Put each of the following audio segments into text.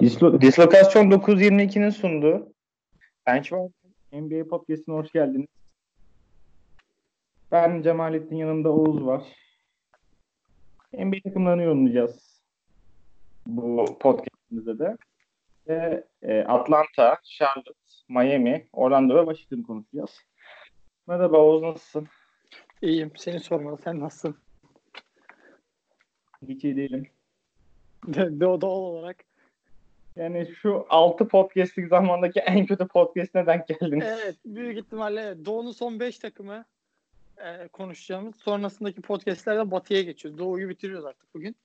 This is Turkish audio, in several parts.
Dislo Dislokasyon 922'nin sunduğu Benchmark NBA Podcast'ine hoş geldiniz. Ben Cemalettin yanımda Oğuz var. NBA takımlarını yorumlayacağız bu podcast'imizde de. Ve e, Atlanta, Charlotte, Miami, Orlando ve Washington konuşacağız. Merhaba Oğuz nasılsın? İyiyim. Seni sormalı. Sen nasılsın? Hiç iyi değilim. Doğal olarak. Yani şu 6 podcastlik zamandaki en kötü podcast'ine denk geldiniz. Evet. Büyük ihtimalle Doğu'nun son 5 takımı e, konuşacağımız. Sonrasındaki podcastlerde Batı'ya geçiyoruz. Doğu'yu bitiriyoruz artık bugün.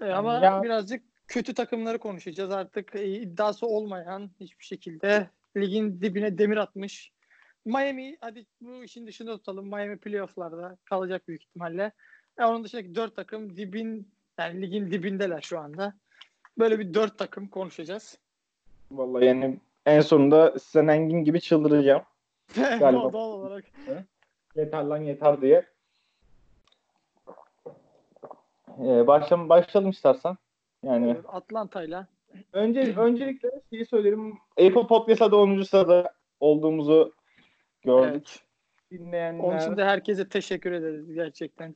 E, ama Ya- birazcık kötü takımları konuşacağız. Artık e, iddiası olmayan hiçbir şekilde ligin dibine demir atmış. Miami hadi bu işin dışında tutalım. Miami playoff'larda kalacak büyük ihtimalle. E, onun dışındaki 4 takım dibin yani ligin dibindeler şu anda. Böyle bir 4 takım konuşacağız. Vallahi yani en sonunda Sinan Engin gibi çıldıracağım. Galiba. Doğal olarak. Yeter lan yeter diye. Ee, başlam başlayalım istersen. Yani Atlanta'yla. önce öncelikle şeyi söylerim. Apple Podcast'ta 10. sırada olduğumuzu gördük. Evet. Dinleyenler Onun için de herkese teşekkür ederiz gerçekten.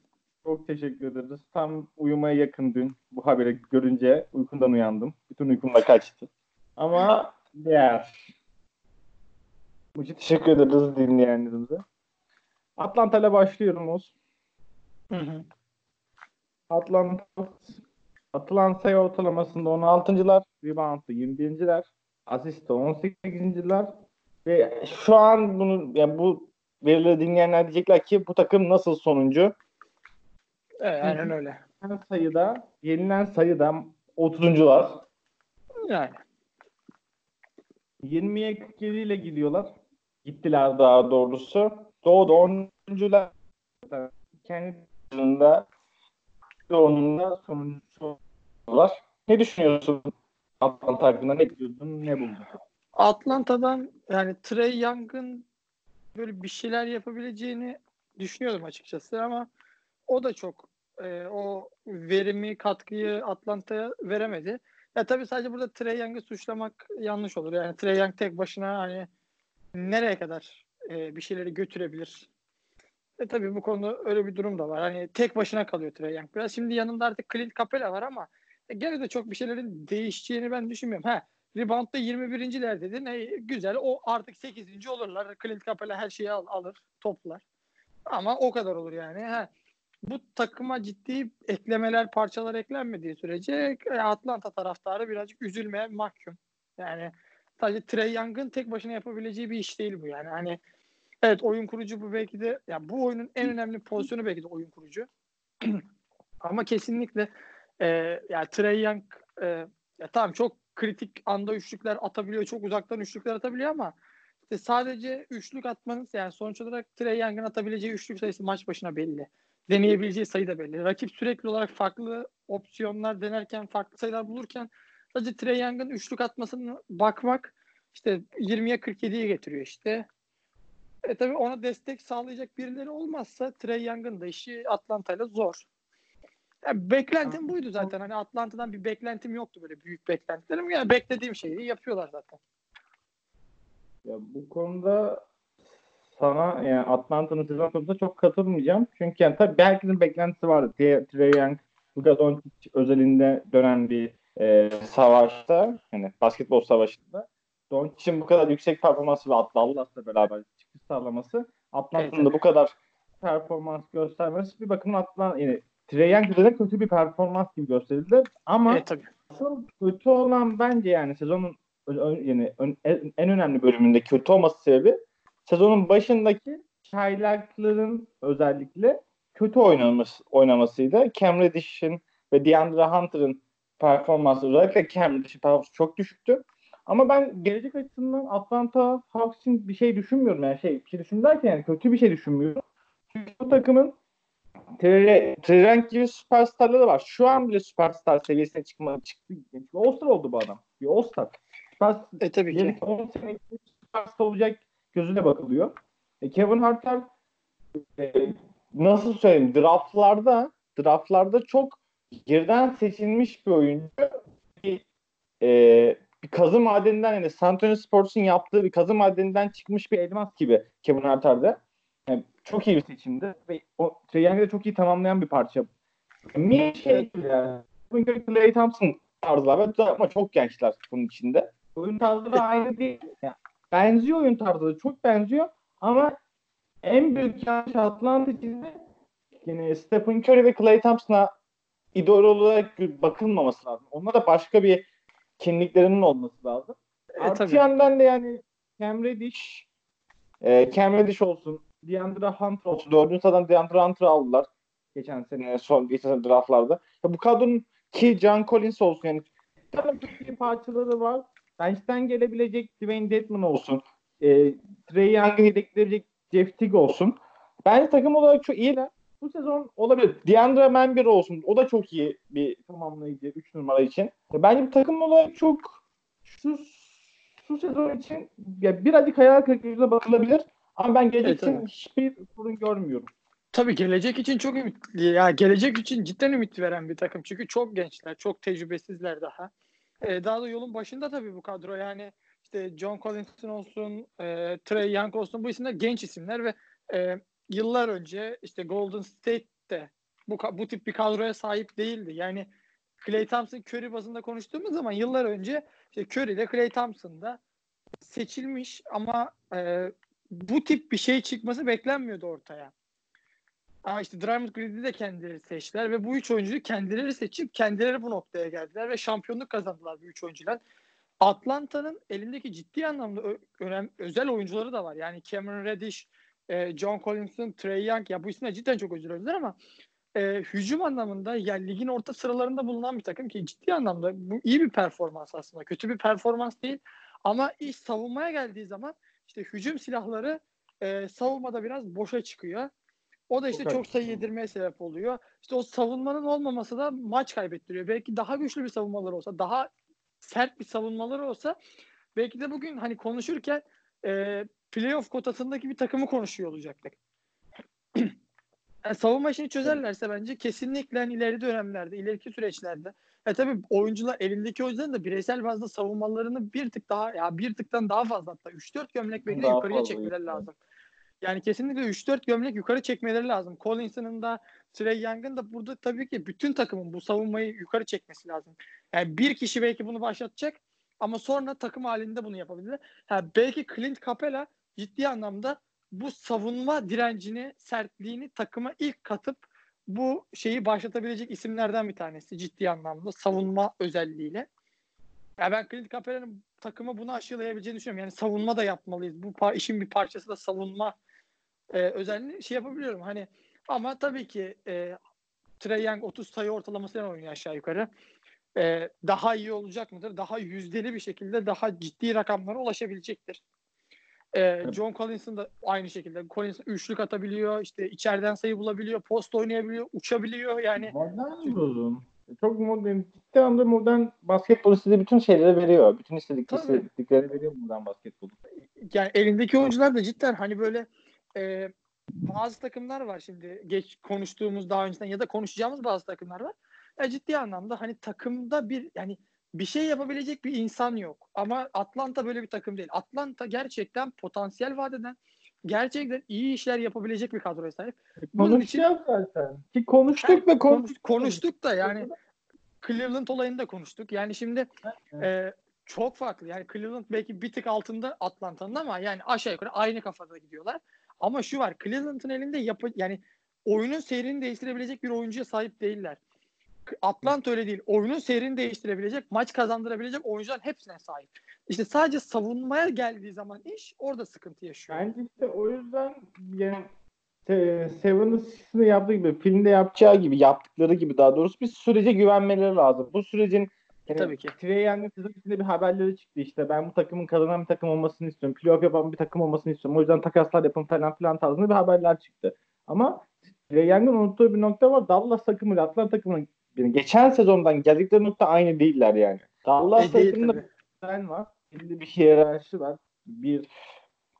Çok teşekkür ederiz. Tam uyumaya yakın dün bu haberi görünce uykundan uyandım. Bütün uykum da kaçtı. Ama değer. İçin teşekkür ederiz dinleyenlerimize. Atlanta ile başlıyorum Oğuz. Hı hı. Atlanta atılan sayı ortalamasında 16.lar, rebound'da 21.ler, asiste 18.ler ve şu an bunu yani bu verileri dinleyenler diyecekler ki bu takım nasıl sonuncu? Evet, aynen öyle. Yenilen sayıda, yenilen sayıda 30'uncular. Yani. 20'ye 47 ile gidiyorlar. Gittiler daha doğrusu. Doğu'da 10'uncular. Kendi yılında Doğu'nun da sonuncusu oldular. Ne düşünüyorsun Atlanta hakkında? Ne diyordun? Ne buldun? Atlanta'dan yani Trey Young'ın böyle bir şeyler yapabileceğini düşünüyordum açıkçası ama o da çok e, o verimi, katkıyı Atlanta'ya veremedi. Ya tabii sadece burada Trey Young'ı suçlamak yanlış olur. Yani Trey Young tek başına hani nereye kadar e, bir şeyleri götürebilir? E tabii bu konuda öyle bir durum da var. Hani tek başına kalıyor Trey Young. Biraz şimdi yanında artık Clint Capela var ama e, gene de çok bir şeylerin değişeceğini ben düşünmüyorum. Ha Rebound'da 21.ler dedin. E, güzel. O artık 8. olurlar. Clint Capela her şeyi al, alır, toplar. Ama o kadar olur yani. Ha, bu takıma ciddi eklemeler, parçalar eklenmediği sürece e, Atlanta taraftarı birazcık üzülmeye mahkum. Yani sadece Trey Young'ın tek başına yapabileceği bir iş değil bu yani. Hani evet oyun kurucu bu belki de ya bu oyunun en önemli pozisyonu belki de oyun kurucu. Ama kesinlikle e, ya Trey Young e, ya tamam çok kritik anda üçlükler atabiliyor, çok uzaktan üçlükler atabiliyor ama işte sadece üçlük atmanız yani sonuç olarak Trey Young'ın atabileceği üçlük sayısı maç başına belli. Deneyebileceği sayı da belli. Rakip sürekli olarak farklı opsiyonlar denerken, farklı sayılar bulurken sadece Trey Young'ın üçlük atmasını bakmak işte 20'ye 47'ye getiriyor işte. E tabii ona destek sağlayacak birileri olmazsa Trey Young'ın da işi Atlanta'yla zor. Ya beklentim buydu zaten. Hani Atlanta'dan bir beklentim yoktu böyle büyük beklentilerim. Yani beklediğim şeyi yapıyorlar zaten. Ya bu konuda sana yani Atlanta'nın sezon konusunda çok katılmayacağım. Çünkü yani tabii herkesin beklentisi vardı. Trey Young, Luka Doncic özelinde dönen bir e, savaşta, yani basketbol savaşında Doncic'in bu kadar yüksek performansı ve Dallas'la beraber çıkış sağlaması Atlanta'nın da Evet. bu kadar performans göstermesi bir bakıma Atlanta yani Trey Young üzerinde kötü bir performans gibi gösterildi. Ama E tabii. Asıl kötü olan bence yani sezonun yani en önemli bölümünde kötü olması sebebi sezonun başındaki çaylakların özellikle kötü oynaması, oynamasıydı. Cam Reddish'in ve DeAndre Hunter'ın performansı özellikle Cam Reddish'in performansı çok düşüktü. Ama ben gelecek açısından Atlanta Hawks'in bir şey düşünmüyorum. Yani şey, bir şey düşün derken yani kötü bir şey düşünmüyorum. Çünkü bu takımın Tre- Trent gibi süperstarları var. Şu an bile süperstar seviyesine çıkma çıktı. All-Star oldu bu adam. Bir All-Star. Süper, E tabii ki. ileriki 10 sene içinde süperstar olacak gözüyle bakılıyor. E, Kevin Harter e, nasıl söyleyeyim draftlarda draftlarda çok yerden seçilmiş bir oyuncu bir, e, bir kazı madeninden yani San Antonio Spurs'un yaptığı bir kazı madeninden çıkmış bir elmas gibi Kevin Herter'de. Yani çok iyi bir seçimdi ve o Young'ı da çok iyi tamamlayan bir parça. Niye şey yani Clay Thompson tarzlar ve ama çok gençler bunun içinde. Oyun tarzları aynı değil. Yani benziyor oyun tarzları çok benziyor ama en büyük yanlış Atlanta için de yani Stephen Curry ve Clay Thompson'a idol olarak bakılmaması lazım. Onlara da başka bir kimliklerinin olması lazım. E, Artı tabii. yandan da yani Cam Reddish e, Cam Reddish olsun DeAndre Hunter olsun. Dördüncü sıradan DeAndre Hunter'ı aldılar. Geçen sene son geçen sene draftlarda. Ya bu kadronun ki John Collins olsun yani tabii iyi parçaları var. Bench'ten gelebilecek Dwayne Dedman olsun. E, Trey Young'ı yedekleyebilecek Jeff Teague olsun. Bence takım olarak çok iyiler. Bu sezon olabilir. DeAndre Member olsun. O da çok iyi bir tamamlayıcı 3 numara için. Bence bir takım olarak çok şu, şu sezon için ya birazcık hayal kırıklığına bakılabilir. Ama ben gelecek evet, için evet. hiçbir sorun görmüyorum. Tabii gelecek için çok ümitli. Ya gelecek için cidden ümit veren bir takım. Çünkü çok gençler, çok tecrübesizler daha. Ee, daha da yolun başında tabii bu kadro. Yani işte John Collinson olsun, e, Trey Young olsun bu isimler genç isimler ve e, yıllar önce işte Golden State de bu, bu tip bir kadroya sahip değildi. Yani Clay Thompson Curry bazında konuştuğumuz zaman yıllar önce işte Curry ile Clay Thompson da seçilmiş ama e, bu tip bir şey çıkması beklenmiyordu ortaya. Aa işte Draymond Green'i de kendileri seçtiler ve bu üç oyuncuyu kendileri seçip kendileri bu noktaya geldiler ve şampiyonluk kazandılar bu üç oyuncular. Atlanta'nın elindeki ciddi anlamda ö- önem özel oyuncuları da var. Yani Cameron Reddish, e, John Collinson, Trey Young ya bu isimler cidden çok özel oyuncular ama e, hücum anlamında yani ligin orta sıralarında bulunan bir takım ki ciddi anlamda bu iyi bir performans aslında. Kötü bir performans değil ama iş savunmaya geldiği zaman işte hücum silahları e, savunmada biraz boşa çıkıyor. O da işte çok, çok sayı yedirmeye sebep oluyor. İşte o savunmanın olmaması da maç kaybettiriyor. Belki daha güçlü bir savunmalar olsa, daha sert bir savunmaları olsa belki de bugün hani konuşurken e, playoff kotasındaki bir takımı konuşuyor olacaktık. yani savunma işini çözerlerse bence kesinlikle hani ileri dönemlerde, ileriki süreçlerde e tabii oyuncular elindeki oyuncuların da bireysel bazda savunmalarını bir tık daha ya bir tıktan daha fazla hatta 3-4 gömlek belki yukarıya çekmeleri lazım. Yani kesinlikle 3-4 gömlek yukarı çekmeleri lazım. Collinson'ın da Trey Young'ın da burada tabii ki bütün takımın bu savunmayı yukarı çekmesi lazım. Yani bir kişi belki bunu başlatacak ama sonra takım halinde bunu yapabilir. Ha, belki Clint Capela ciddi anlamda bu savunma direncini, sertliğini takıma ilk katıp bu şeyi başlatabilecek isimlerden bir tanesi ciddi anlamda savunma özelliğiyle. Ya ben Clint Capela'nın takımı bunu aşılayabileceğini düşünüyorum. Yani savunma da yapmalıyız. Bu par- işin bir parçası da savunma e, özelliğini şey yapabiliyorum. Hani ama tabii ki e, Trey Young 30 sayı ortalamasıyla oynuyor aşağı yukarı. E, daha iyi olacak mıdır? Daha yüzdeli bir şekilde daha ciddi rakamlara ulaşabilecektir. E, John Collinson da aynı şekilde. Collinson üçlük atabiliyor, işte içeriden sayı bulabiliyor, post oynayabiliyor, uçabiliyor yani. Modern buldum. Çok modern, ciddi anlamda modern basketbol size bütün şeyleri veriyor. Bütün istedikleri, istedikleri veriyor modern basketbolu. Yani elindeki oyuncular da cidden hani böyle e, bazı takımlar var şimdi geç konuştuğumuz daha önceden ya da konuşacağımız bazı takımlar var. Ya ciddi anlamda hani takımda bir yani bir şey yapabilecek bir insan yok. Ama Atlanta böyle bir takım değil. Atlanta gerçekten potansiyel vadeden gerçekten iyi işler yapabilecek bir kadroya sahip. Bunun için zaten. Ki konuştuk ve konuştuk. konuştuk da yani Cleveland olayını da konuştuk. Yani şimdi evet. e, çok farklı. Yani Cleveland belki bir tık altında Atlanta'nın ama yani aşağı yukarı aynı kafada gidiyorlar. Ama şu var Cleveland'ın elinde yapı yani oyunun seyrini değiştirebilecek bir oyuncuya sahip değiller. Atlanta öyle değil. Oyunun seyrini değiştirebilecek, maç kazandırabilecek oyuncuların hepsine sahip. İşte sadece savunmaya geldiği zaman iş orada sıkıntı yaşıyor. Bence işte o yüzden yani Seven'ın yaptığı gibi filmde yapacağı gibi yaptıkları gibi daha doğrusu bir sürece güvenmeleri lazım. Bu sürecin yani Tabii ki. Trey Young'ın sezon içinde bir haberleri çıktı işte. Ben bu takımın kazanan bir takım olmasını istiyorum. Playoff yapan bir takım olmasını istiyorum. O yüzden takaslar yapın falan filan tarzında bir haberler çıktı. Ama Trey Young'ın unuttuğu bir nokta var. Dallas takımı Atlanta takımının yani geçen sezondan geldikleri nokta aynı değiller yani. Dallas e, takımında bir sen var. Elinde bir hiyerarşi var. Bir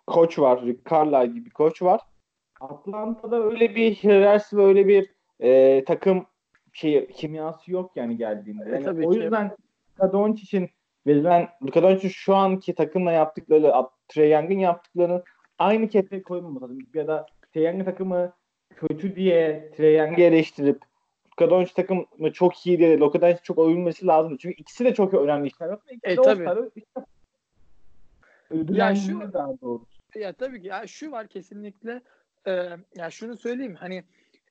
koç var. Rick Carlisle gibi bir koç var. Atlanta'da öyle bir hiyerarşi ve öyle bir e, takım şey kimyası yok yani geldiğinde. E, Yani tabii o ki. yüzden Luka Doncic'in verilen Luka Doncic'in şu anki takımla yaptıkları Trey Young'ın yaptıklarını aynı kefeye koymaması lazım. Ya da Trey Young'ın takımı kötü diye Trey Young'ı eleştirip Luka Doncic takımı çok iyi diye Luka Doncic çok övülmesi lazım. Çünkü ikisi de çok önemli işler yapıyor. İkisi E, de tabii. İşte Ya şu- daha doğrusu. Ya tabii ki ya şu var kesinlikle e, ya şunu söyleyeyim hani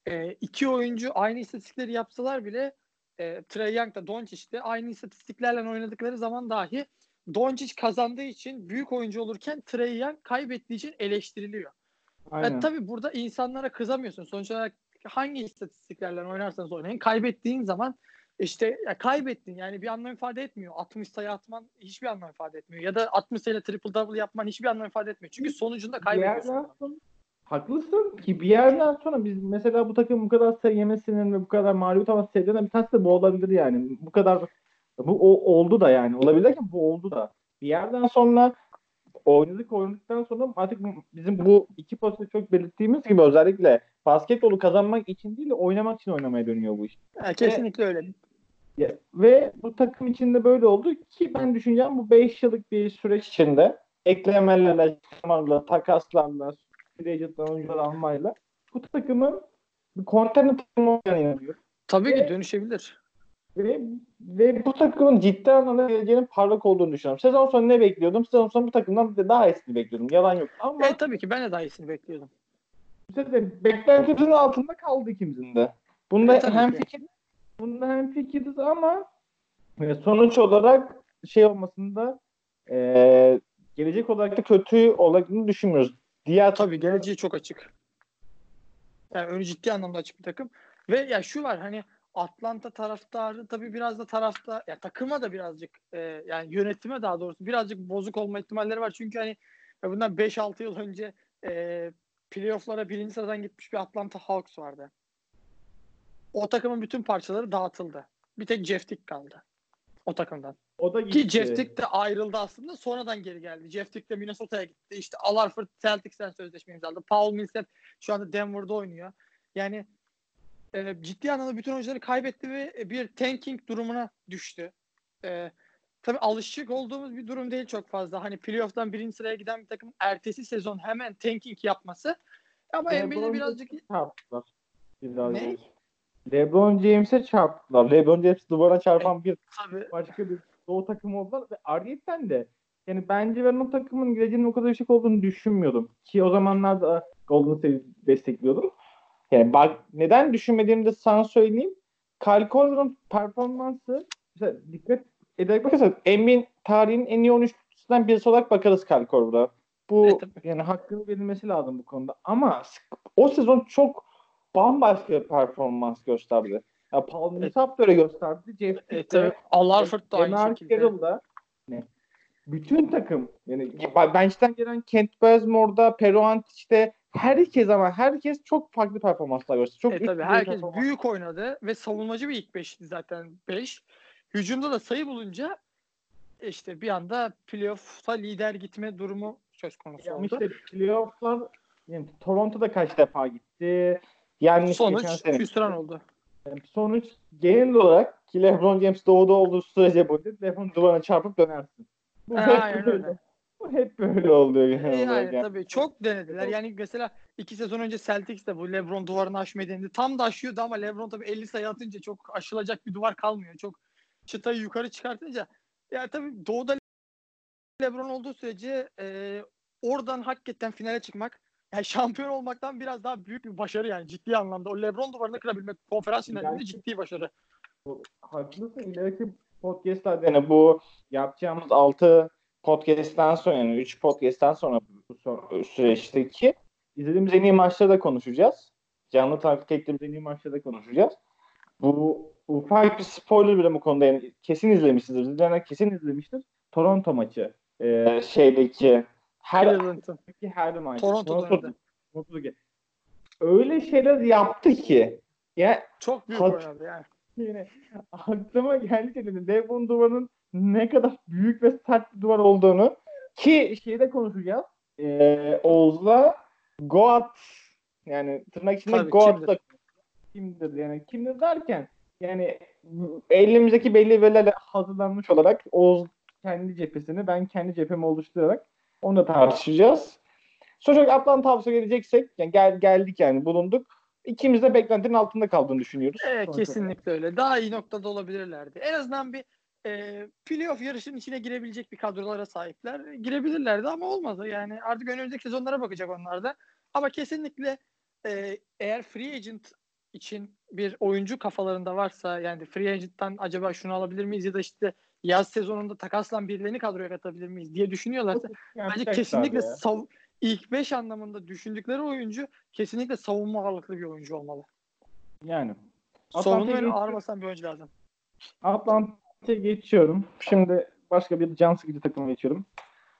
e, iki oyuncu aynı istatistikleri yapsalar bile e, Trey Young da Doncic de aynı istatistiklerle oynadıkları zaman dahi Doncic kazandığı için büyük oyuncu olurken Trey Young kaybettiği için eleştiriliyor. Aynen. Ya tabii burada insanlara kızamıyorsun. Sonuç olarak hangi istatistiklerle oynarsanız oynayın kaybettiğin zaman işte ya kaybettin yani bir anlam ifade etmiyor. 60 sayı atman hiçbir anlam ifade etmiyor. Ya da 60 sayıyla triple double yapman hiçbir anlam ifade etmiyor. Çünkü sonucunda kaybediyorsun. Haklısın ki bir yerden sonra biz mesela bu takım bu kadar sayı yemesinin ve bu kadar mağlubiyet alması sebeplerinden bir tanesi de bu olabilir yani. Bu kadar bu o, oldu da yani. Olabilir derken bu oldu da. Bir yerden sonra oynadık oynadıktan sonra artık bizim bu iki pozisyonu çok belirttiğimiz gibi özellikle basketbolu kazanmak için değil de oynamak için oynamaya dönüyor bu iş. Ya kesinlikle öyle. Ya, ve bu takım içinde böyle oldu ki ben düşüneceğim bu 5 yıllık bir süreç içinde eklemelerle, takaslarla, free agent'la, oyuncular almayla bu takımın bir kontender takımı olacağına inanıyorum. Tabii ki Ve- dönüşebilir. Ve, ve bu takımın ciddi anlamda geleceğinin parlak olduğunu düşünüyorum. Sezon sonu ne bekliyordum? Sezon sonu bu takımdan de daha iyisini bekliyordum. Yalan yok. Ama E tabii ki ben de daha iyisini bekliyordum. bu sefer beklentimizin altında kaldı ikimizin de. Bunda E, hem ki. fikir bunda hem fikiriz ama e, sonuç olarak şey olmasında e, gelecek olarak da kötü olacağını düşünmüyoruz. Diğer Tabii geleceği çok açık. Yani önü ciddi anlamda açık bir takım. Ve ya şu var hani Atlanta taraftarı tabii biraz da tarafta ya takıma da birazcık e, yani yönetime daha doğrusu birazcık bozuk olma ihtimalleri var. Çünkü hani ya bundan 5-6 yıl önce e, playoff'lara birinci sıradan gitmiş bir Atlanta Hawks vardı. O takımın bütün parçaları dağıtıldı. Bir tek Jeff Tick kaldı. O takımdan. O da gitti. Ki Jeff Tick de ayrıldı aslında. Sonradan geri geldi. Jeff Tick de Minnesota'ya gitti. İşte Al Horford Celtics'ten sözleşme imzaladı. Paul Millsap şu anda Denver'da oynuyor. Yani e, ciddi anlamda bütün oyuncuları kaybetti ve bir tanking durumuna düştü. E, tabii alışık olduğumuz bir durum değil çok fazla. Hani playoff'tan birinci sıraya giden bir takım ertesi sezon hemen tanking yapması. Ama NBA'de birazcık çarptılar. Biraz Ne? LeBron James'e çarptılar. LeBron James duvara çarpan bir tabii başka bir doğu takımı oldular ve Arjet'ten de yani bence ben o takımın geleceğinin o kadar yüksek olduğunu düşünmüyordum. Ki o zamanlarda Golden State destekliyordum. Yani bak neden düşünmediğimi de sana söyleyeyim. Kyle Korver'ın performansı mesela dikkat ederek bakarsanız NBA'in tarihinin en iyi 13'lüsünden birisi olarak bakarız Kyle Korver'a. Bu Evet, yani hakkını verilmesi lazım bu konuda. Ama o sezon çok bambaşka bir performans gösterdi. Ya Paul Millsap da öyle gösterdi. Jeff e, de- tabii Al Horford da aynı şekilde. Carroll'da ne? Bütün takım yani bench'ten gelen Kent Bazemore'da, Peruantic'te herkes ama herkes çok farklı performanslar gösterdi. Çok E tabii herkes büyük oynadı ve savunmacı bir ilk beşti zaten 5. Hücumda da sayı bulunca işte bir anda playoff'a lider gitme durumu söz konusu Yani oldu. işte playoff'lar yani Toronto'da kaç defa gitti. Yani Sonuç hüsran oldu. Sonuç genel olarak ki LeBron James doğuda olduğu sürece boyunca LeBron duvarına çarpıp dönersin. Bu Ha, hep böyle. öyle. Bu hep böyle oluyor yani, yani. tabii çok denediler. Yani mesela iki sezon önce Celtics de bu LeBron duvarını aşmayı denedi. Tam da aşıyordu ama LeBron tabii 50 sayı atınca çok aşılacak bir duvar kalmıyor. Çok çıtayı yukarı çıkartınca ya tabii doğuda LeBron olduğu sürece e, oradan hakikaten finale çıkmak yani şampiyon olmaktan biraz daha büyük bir başarı yani ciddi anlamda. O LeBron duvarını kırabilmek konferans finalinde ciddi başarı. Haklısın. İleriki podcastlerde yani bu yapacağımız 6 podcast'ten sonra yani 3 podcast'ten sonra bu süreçteki izlediğimiz en iyi maçları da konuşacağız. Canlı takip ettiğimiz en iyi maçları da konuşacağız. Bu ufak bir spoiler bile bu konuda yani kesin izlemişsiniz. İzleyenler kesin izlemiştir. Toronto maçı. Ee, şeydeki her Cleveland'ın. her maç. Toronto'da Toronto- Toronto'daki. Öyle şeyler yaptı ki ya Çok büyük Hat- oynadı yani. Yine aklıma geldi dedim. Devon duvarının ne kadar büyük ve sert bir duvar olduğunu ki şeyde konuşacağız. Ee, Oğuz'la Goat yani tırnak içinde Tabii, Goat kimdir? kimdir yani kimdir derken yani elimizdeki belli verilerle hazırlanmış olarak Oğuz kendi cephesini ben kendi cephemi oluşturarak onu da tartışacağız. Sonuç olarak Atlanta Hawks'a geleceksek yani gel, geldik yani bulunduk. İkimiz de beklentinin altında kaldığını düşünüyoruz. Evet kesinlikle öyle. Daha iyi noktada olabilirlerdi. En azından bir e, playoff yarışının içine girebilecek bir kadrolara sahipler. Girebilirlerdi ama olmadı. Yani artık önümüzdeki sezonlara bakacak onlar da. Ama kesinlikle e, eğer free agent için bir oyuncu kafalarında varsa yani free agent'tan acaba şunu alabilir miyiz ya da işte yaz sezonunda takaslan birilerini kadroya katabilir miyiz diye düşünüyorlarsa bence kesinlikle sav ilk 5 anlamında düşündükleri oyuncu kesinlikle savunma ağırlıklı bir oyuncu olmalı. Yani. Savunma geç- ağır basan bir oyuncu lazım. Atlanta'ya geçiyorum. Şimdi başka bir can sıkıcı takıma geçiyorum.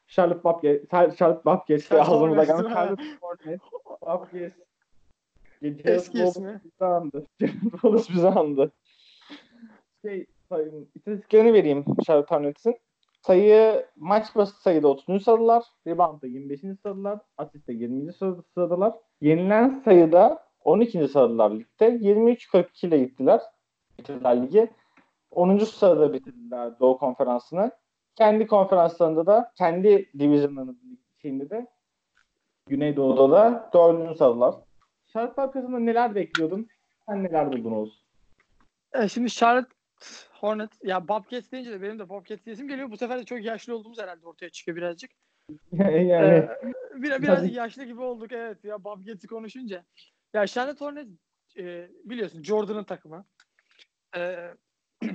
Charlotte Bobcats. Charlotte Bobcats. Charlotte Bobcats, geldi. değil mi? Charlotte. Bobcats. Eski ismi. Bizi andı. Jared Wallace bizi andı. Şey, istatistiklerini vereyim Charlotte Hornets'in. Sayı maç başı sayıda 30. sıradalar. Rebound'da 25. sıradalar. Asist'te 20. sırada- sıradalar. Yenilen sayıda 12. sıradalar ligde. 23-42 ile gittiler. Bitirdiler ligi. 10. sırada bitirdiler Doğu Konferansı'nı. Kendi konferanslarında da kendi divizyonlarının şeyinde de Güneydoğu'da da 4. sıradalar. Charlotte arkasında neler bekliyordun? Sen neler buldun Oğuz? Şimdi Charlotte Hornet ya Bobcats deyince de benim de Bobcats diyesim geliyor. Bu sefer de çok yaşlı olduğumuz herhalde ortaya çıkıyor birazcık. yani Ee, biraz, biraz yaşlı gibi olduk evet ya Bobcats'i konuşunca. Ya Charlotte Hornets e, biliyorsun Jordan'ın takımı. E,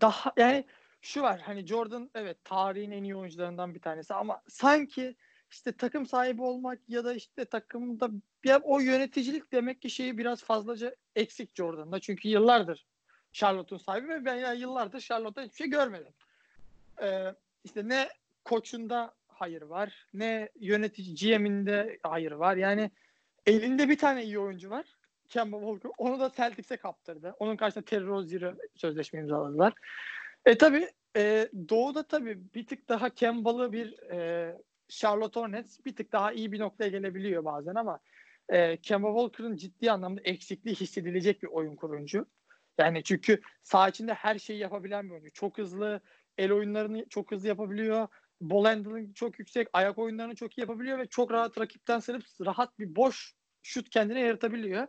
daha yani şu var hani Jordan evet tarihin en iyi oyuncularından bir tanesi ama sanki işte takım sahibi olmak ya da işte takımda bir o yöneticilik demek ki şeyi biraz fazlaca eksik Jordan'da. Çünkü yıllardır Charlotte'un sahibi ve ben yani yıllardır Charlotte'da hiçbir şey görmedim. Ee, işte ne koçunda hayır var, ne yönetici GM'inde hayır var. Yani elinde bir tane iyi oyuncu var. Kemba Walker. Onu da Celtics'e kaptırdı. Onun karşısında Terry Rozier'ı sözleşme imzaladılar. E tabi e, Doğu'da tabi bir tık daha Kemba'lı bir e, Charlotte Hornets bir tık daha iyi bir noktaya gelebiliyor bazen ama e, Kemba Walker'ın ciddi anlamda eksikliği hissedilecek bir oyun kurucu. Yani çünkü saha içinde her şeyi yapabilen bir oyuncu. Çok hızlı, el oyunlarını çok hızlı yapabiliyor. Ball handling çok yüksek, ayak oyunlarını çok iyi yapabiliyor ve çok rahat rakipten sırıp rahat bir boş şut kendine yaratabiliyor.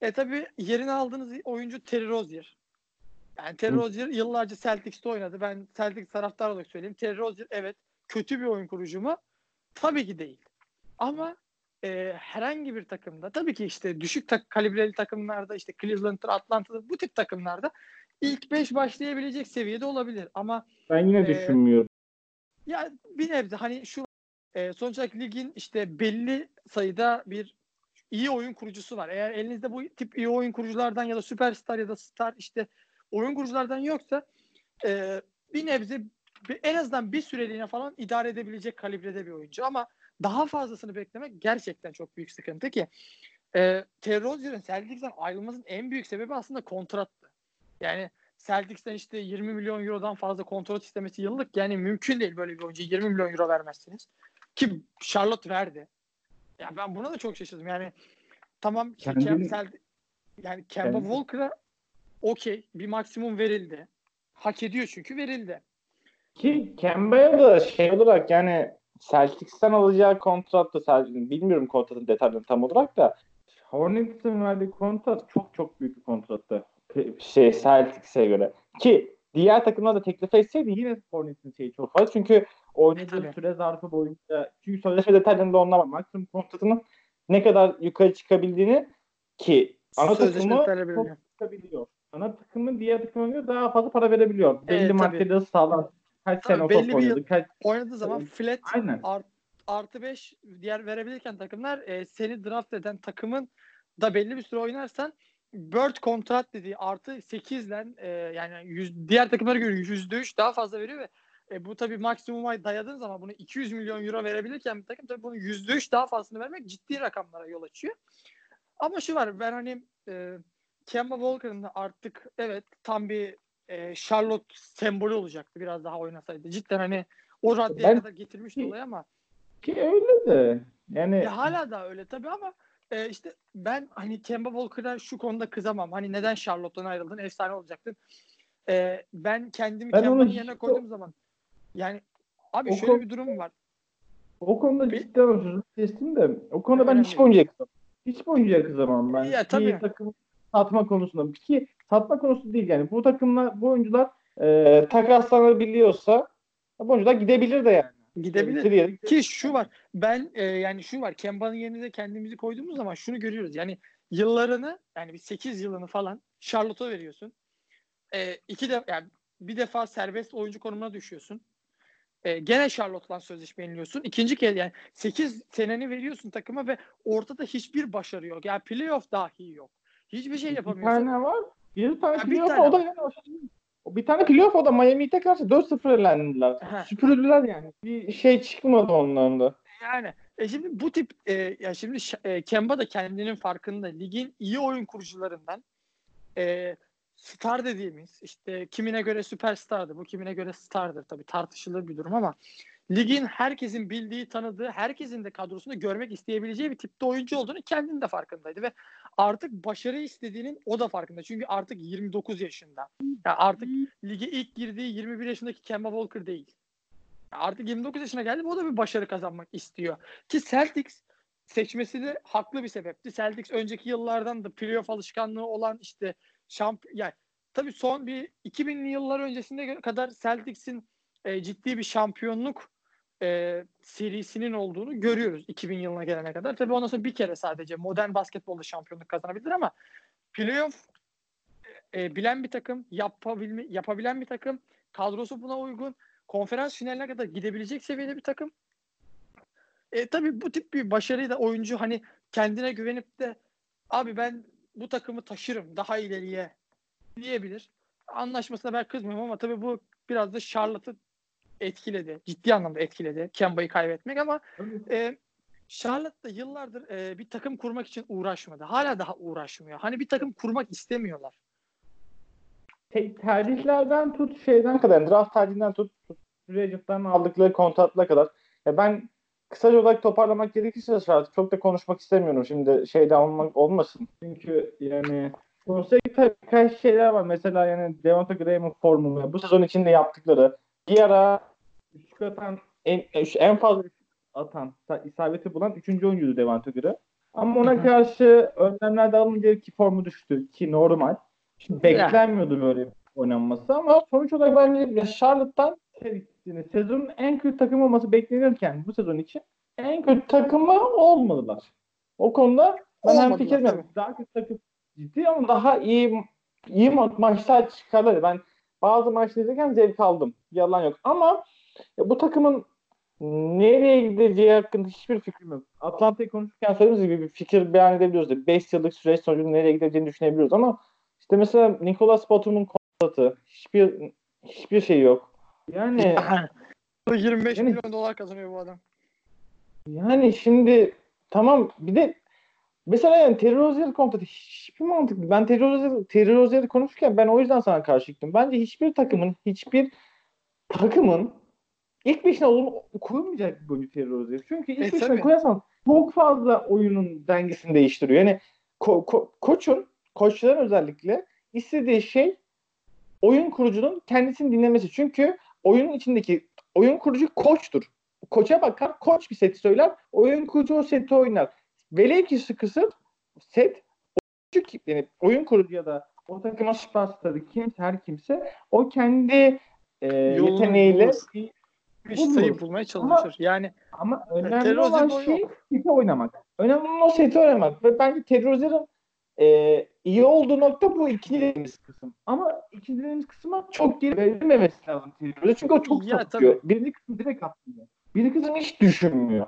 E tabi yerini aldığınız oyuncu Terry Rozier. Yani Terry. Rozier yıllarca Celtics'te oynadı. Ben Celtics taraftarı olarak söyleyeyim. Terry Rozier evet kötü bir oyun kurucu mu? Tabii ki değil. Ama e, herhangi bir takımda tabii ki işte düşük tak kalibreli takımlarda işte Cleveland'dır, Atlanta'dır bu tip takımlarda ilk 5 başlayabilecek seviyede olabilir. Ama Ben yine Ee, düşünmüyorum. ya bir nebze hani şu e, sonuç olarak ligin işte belli sayıda bir iyi oyun kurucusu var. Eğer elinizde bu tip iyi oyun kuruculardan ya da süperstar ya da star işte oyun kuruculardan yoksa e, bir nebze en azından bir süreliğine falan idare edebilecek kalibrede bir oyuncu ama daha fazlasını beklemek gerçekten çok büyük sıkıntı ki e, Terry Rozier'in Celtics'ten ayrılmasının en büyük sebebi aslında kontrattı. Yani Celtics'ten işte 20 milyon eurodan fazla kontrat istemesi yıllık yani mümkün değil böyle bir oyuncu 20 milyon euro vermezsiniz. Ki Charlotte verdi. Ya ben buna da çok şaşırdım. Yani tamam Kendini- Celt- yani Kemba Kendini- Walker'a okey bir maksimum verildi. Hak ediyor çünkü verildi. Ki Kemba'ya da şey olarak yani Celtics'ten alacağı kontratta Celtics'in bilmiyorum kontratın detaylarını tam olarak da Hornets'in verdiği kontrat çok çok büyük bir kontrattı. Şey Celtics'e göre. Ki diğer takımlar da teklif etseydi yine Hornets'in şeyi çok fazla. Çünkü oynadığı Tabii. süre zarfı boyunca çünkü sözleşme detaylarında onlar. Maksimum kontratının ne kadar yukarı çıkabildiğini ki ana Sözleşme takımı çok çıkabiliyor. Ana takımın diğer takımına göre daha fazla para verebiliyor. Belli Evet, tabii. maddeleri sağlar. Kaç Tabii, sene belli top bir oynadı. Kaç... Oynadığı zaman flat Aynen. art, artı 5 diğer verebilirken takımlar e, seni draft eden takımın da belli bir süre oynarsan Bird kontrat dediği artı 8 ile e, yani yüz, diğer takımlara göre %3 daha fazla veriyor ve e, bu tabii maksimuma dayadığın zaman bunu 200 milyon euro verebilirken bir takım tabii bunu %3 daha fazlasını vermek ciddi rakamlara yol açıyor. Ama şu var ben hani e, Kemba Walker'ın da artık evet tam bir e, Charlotte sembolü olacaktı biraz daha oynasaydı. Cidden hani o raddeye Ben- kadar getirmişti olayı ama Ki öyle de. Yani ya hala da öyle tabii ama e, işte ben hani Kemba Walker'a şu konuda kızamam. Hani neden Charlotte'dan ayrıldın? Efsane olacaktın. E, ben kendimi Ben Kemba'nın yerine hiç- koyduğum zaman yani abi O şöyle konu- bir durum var. O konuda Bir- cidden sözünü kestim de o konuda ben Önemli hiç değil. oyuncuya kızamam. Hiç oyuncuya kızamam ben. Ya, tabii. Bir takım satma konusunda. Ki satma konusu değil yani. Bu takımlar, bu oyuncular e, takaslanabiliyorsa bu oyuncular gidebilir de yani. Gidebilir. Yere Ki şu var. Ben e, yani şu var. Kemba'nın yerine kendimizi koyduğumuz zaman şunu görüyoruz. Yani yıllarını yani bir 8 yılını falan Charlotte'a veriyorsun. E, iki de yani bir defa serbest oyuncu konumuna düşüyorsun. E, gene Charlotte'la sözleşme yeniliyorsun. İkinci kez yani 8 seneni veriyorsun takıma ve ortada hiçbir başarı yok. Yani playoff dahi yok. Hiçbir şey Bir yapamıyorsun. tane var. Bir tane Ya bir playoff tane o da yani o şey- bir tane playoff o da Miami Heat'e karşı 4-0 elendiler. Süpürüldüler yani. Bir şey çıkmadı ondan da. Yani e şimdi bu tip e, ya şimdi e, Kemba da kendinin farkında. Ligin iyi oyun kurucularından e, star dediğimiz işte kimine göre süperstardır. Bu kimine göre stardır. Tabii tartışılır bir durum ama ligin herkesin bildiği, tanıdığı, herkesin de kadrosunda görmek isteyebileceği bir tipte oyuncu olduğunu kendinin de farkındaydı ve artık başarı istediğinin o da farkında. Çünkü artık 29 yaşında. Ya artık lige ilk girdiği 21 yaşındaki Kemba Walker değil. Artık 29 yaşına geldi ve o da bir başarı kazanmak istiyor. Ki Celtics seçmesi de haklı bir sebepti. Celtics önceki yıllardan da playoff alışkanlığı olan işte şamp yani tabii son bir 2000'li yıllar öncesinde kadar Celtics'in e, ciddi bir şampiyonluk e, serisinin olduğunu görüyoruz 2000 yılına gelene kadar. Tabii ondan sonra bir kere sadece modern basketbolda şampiyonluk kazanabilir ama playoff e, bilen bir takım, yapabilme, yapabilen bir takım, kadrosu buna uygun, konferans finaline kadar gidebilecek seviyede bir takım. E, tabii bu tip bir başarıyı da oyuncu hani kendine güvenip de abi ben bu takımı taşırım daha ileriye diyebilir. Anlaşmasına ben kızmıyorum ama tabii bu biraz da Charlotte'ı etkiledi. Ciddi anlamda etkiledi. Kemba'yı kaybetmek ama e, Charlotte da yıllardır e, bir takım kurmak için uğraşmadı. Hala daha uğraşmıyor. Hani bir takım kurmak istemiyorlar. Te- tercihlerden tut şeyden kadar draft tercihinden tut, tut aldıkları kontratla kadar. Ya ben kısaca olarak toparlamak gerekirse artık çok da konuşmak istemiyorum şimdi şeyde olmak olmasın. Çünkü yani konsepte birkaç şeyler var. Mesela yani Devonta Graham'ın formu bu sezon içinde yaptıkları bir ara üçlük atan en, en fazla atan isabeti bulan üçüncü oyuncuydu Devonta Graham. Ama ona hı. karşı önlemler de alınca ki formu düştü ki normal. Şimdi beklenmiyordu böyle oynanması ama sonuç olarak bence ya Charlotte'dan yani sezonun en kötü takım olması beklenirken bu sezon için en kötü takımı olmadılar. O konuda ben hem fikrim daha kötü takım ciddi ama daha iyi iyi ma- maçlar çıkarlar. Ben bazı maçları izlerken zevk aldım. Yalan yok. Ama bu takımın nereye gideceği hakkında hiçbir fikrim yok. Atlanta'yı konuşurken söylediğimiz gibi bir fikir beyan edebiliyoruz. 5 yıllık süreç sonucunda nereye gideceğini düşünebiliyoruz ama işte mesela Nicholas Batum'un kontratı hiçbir hiçbir şey yok. Yani 25 Yani- milyon dolar kazanıyor bu adam. yani şimdi tamam bir de mesela yani Terry Rozier kontratı hiçbir mantıklı. Ben Terry Rozier, Terry Rozier'i konuşurken ben o yüzden sana karşı çıktım. Bence hiçbir takımın hiçbir takımın ilk beşine olur koymayacak bir oyuncu Terry Rozier. Çünkü ilk E, beşine tabii. koyarsan çok fazla oyunun dengesini değiştiriyor. Yani ko- ko- koçun, koçların özellikle istediği şey oyun kurucunun kendisini dinlemesi. Çünkü oyunun içindeki oyun kurucu koçtur. Koça bakar, koç bir seti söyler, oyun kurucu o seti oynar. Velev ki sıkısı set oyuncu yani oyun kurucu ya da o takımın süperstarı kimse her kimse o kendi e, Yolunu yeteneğiyle bulur. bir- sayı bulmaya çalışır. Yani ama Terry önemli Rozier'in olan şey yok. seti oynamak. Önemli olan o seti oynamak. Ve bence Terry Rozier'in e, iyi olduğu nokta bu ikinci dediğimiz kısım. Ama ikinci dediğimiz kısma çok geri verilmemesi lazım Terry Rozier. Çünkü o çok Ya, satıyor. Birinci kısmı direkt atlıyor. Birinci kısmı hiç düşünmüyor.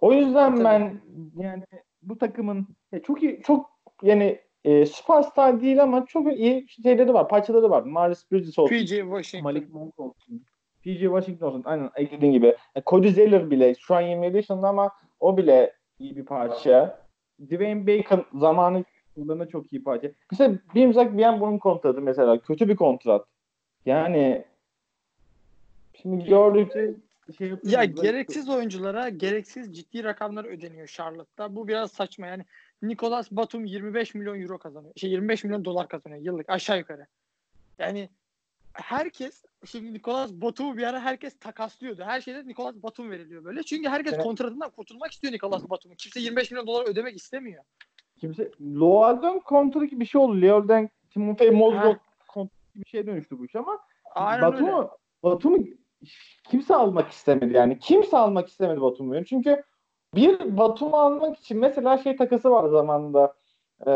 O yüzden Tabii. ben yani bu takımın ya çok iyi çok yani e, süperstar değil ama çok iyi şeyleri var. Parçaları var. Miles Bridges olsun. PJ Washington. Malik Monk olsun. PJ Washington olsun. Aynen eklediğin gibi. E, Cody Zeller bile şu an 27 yaşında ama o bile iyi bir parça. Dwayne Bacon zamanı yıllarında çok iyi parça. Mesela bir imzak bir bunun kontratı mesela. Kötü bir kontrat. Yani şimdi gördükçe şey Ya gereksiz oyunculara gereksiz ciddi rakamlar ödeniyor Charlotte'da. Bu biraz saçma yani. Nicolas Batum 25 milyon euro kazanıyor. Şey 25 milyon dolar kazanıyor yıllık aşağı yukarı. Yani herkes şimdi Nicolas Batum'u bir ara herkes takaslıyordu. Her şeyde Nicolas Batum veriliyor böyle. Çünkü herkes Evet. kontratından kurtulmak istiyor Nicolas Batum'u. Kimse 25 milyon dolar ödemek istemiyor. Kimse Loaldon kontratı gibi bir şey oldu. Leolden Timofey Mozgov kontratı gibi bir şeye dönüştü bu iş ama Aynen öyle. Batum'u Batum'u kimse almak istemedi yani. Kimse almak istemedi Batum'u. Çünkü bir Batum'u almak için mesela şey takası var zamanında. E,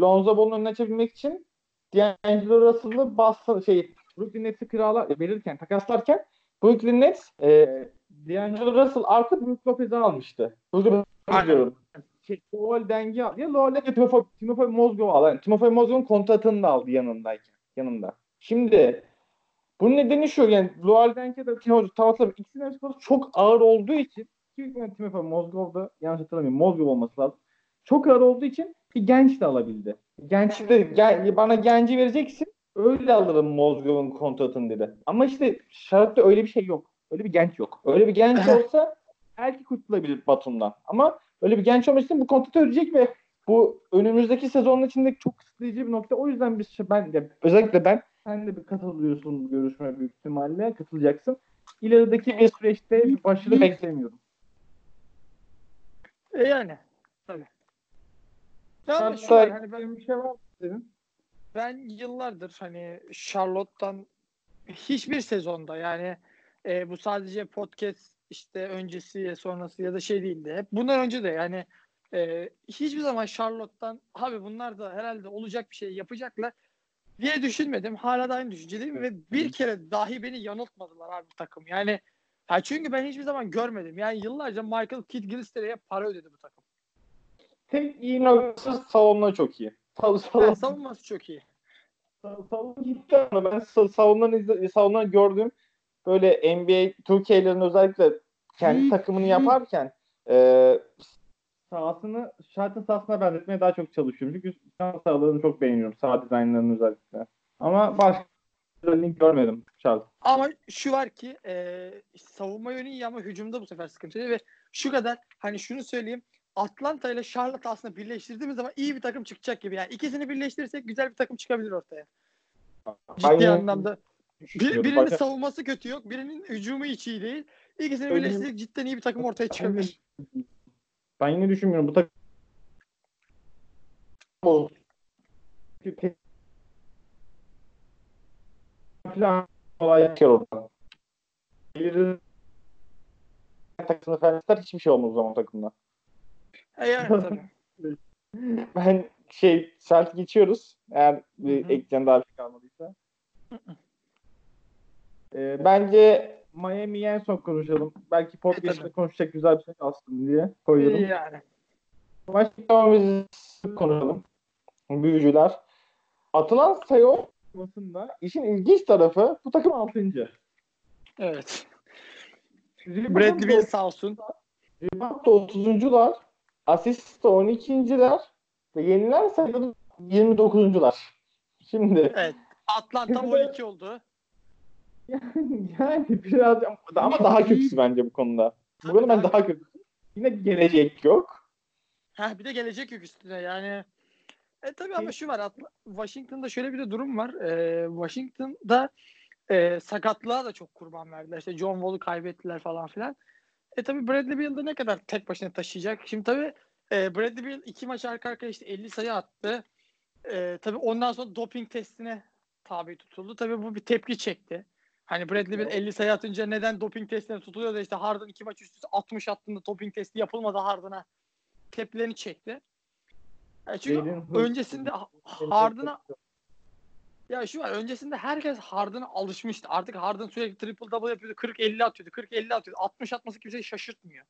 Lonzo Ball'un önüne çevirmek için D'Angelo Russell'ı Boston şey Brooklyn Nets'i kiralar verirken takaslarken Brooklyn Nets e, D'Angelo Russell artı Brook Lopez'i almıştı. Aynen. diyorum. Şey, Lowell dengi aldı. Ya Lowell'e de Timofey, Timofey Mozgov'u aldı. Yani Timofey Mozgov'un kontratını da aldı yanındayken. Yanında. Şimdi bunun nedeni şu yani Lowell Denk'e de Timofey Tavaslar ikisinin arası çok ağır olduğu için ki yani Timofey Mozgov'da yanlış hatırlamıyorum Mozgov olması lazım. Çok ağır olduğu için bir genç de alabildi. Genç de gen- bana genci vereceksin öyle alırım Mozgov'un kontratını dedi. Ama işte şartta öyle bir şey yok. Öyle bir genç yok. Öyle bir genç olsa belki kurtulabilir Batum'dan. Ama öyle bir genç olması için bu kontratı ödeyecek ve bu önümüzdeki sezonun içinde çok kısıtlayıcı bir nokta. O yüzden biz ben de özellikle ben sen de bir katılıyorsun bu görüşme büyük ihtimalle katılacaksın. İlerideki bir süreçte bir başarı beklemiyorum. E yani. Tabii. Ya ama şu Hatta hani ben, bir şey var senin? ben yıllardır hani Charlotte'dan hiçbir sezonda yani e, bu sadece podcast işte öncesi sonrası ya da şey değildi. Hep bundan önce de yani e, hiçbir zaman Charlotte'dan abi bunlar da herhalde olacak bir şey yapacaklar diye düşünmedim. Hala da aynı düşüncedeyim ve bir kere dahi beni yanıltmadılar abi takım. Yani ya çünkü ben hiçbir zaman görmedim. Yani yıllarca Michael Kidd Gilchrist'e para ödedi bu takım. Tek iyi noktası savunma çok iyi. Sav Yani savunma, savunması çok iyi. savunma gitti ama ben sa- savunmanın savunmanı gördüğüm böyle NBA 2K'lerin özellikle kendi takımını yaparken e, sahasını şartın sahasına benzetmeye daha çok çalışıyorum. Çünkü sağ sahalarını çok beğeniyorum. Sağ dizaynlarını özellikle. Ama başka özelliğini görmedim Charles. Ama şu var ki e, savunma yönü iyi ama hücumda bu sefer sıkıntı ve şu kadar hani şunu söyleyeyim Atlanta ile Charlotte aslında birleştirdiğimiz zaman iyi bir takım çıkacak gibi. Yani ikisini birleştirirsek güzel bir takım çıkabilir ortaya. Ciddi Aynı anlamda. Bir, birinin Başka- savunması kötü yok. Birinin hücumu hiç iyi değil. İkisini birleştirsek cidden iyi bir takım ortaya çıkabilir. Ben yine düşünmüyorum. Bu takım falan olay yapıyor orada. Gelir takımda ister, hiçbir şey olmaz o zaman takımda. E yani tabii. Ben şey Celtic geçiyoruz. Eğer bir ekleyeceğim daha bir şey kalmadıysa. Ee, bence Miami'yi en son konuşalım. Belki podcast'te konuşacak güzel bir şey kalsın diye koyuyorum. yani. Başka konuşalım. Büyücüler. Atılan sayı olmasında işin ilginç tarafı bu takım 6. Evet. Bradley Beal sağ olsun. Rebound da 30'uncular. Asist de 12.ler. Ve yenilen sayıda 29'uncular. Şimdi Evet. Atlanta 12 oldu. yani biraz ama daha kötüsü bence bu konuda. Bu konuda ben daha kötü. Yine gelecek yok. Ha bir de gelecek yok üstüne yani. E tabii ama şu var Washington'da şöyle bir de durum var. E, Washington'da e, sakatlığa da çok kurban verdiler. İşte John Wall'u kaybettiler falan filan. E tabii Bradley Beal de ne kadar tek başına taşıyacak. Şimdi tabii e, Bradley Beal iki maç arka arkaya işte 50 sayı attı. E, tabii ondan sonra doping testine tabi tutuldu. Tabii bu bir tepki çekti. Hani Bradley Beal 50 sayı atınca neden doping testine tutuluyor da işte Harden iki maç üst üste 60 attığında doping testi yapılmadı Harden'a tepkilerini çekti. E çünkü Hurts- öncesinde Harden'a ya şu var öncesinde herkes Harden'a alışmıştı. Artık Harden sürekli triple double yapıyordu. 40-50 atıyordu. 40-50 atıyordu. 60 atması kimseyi şaşırtmıyor.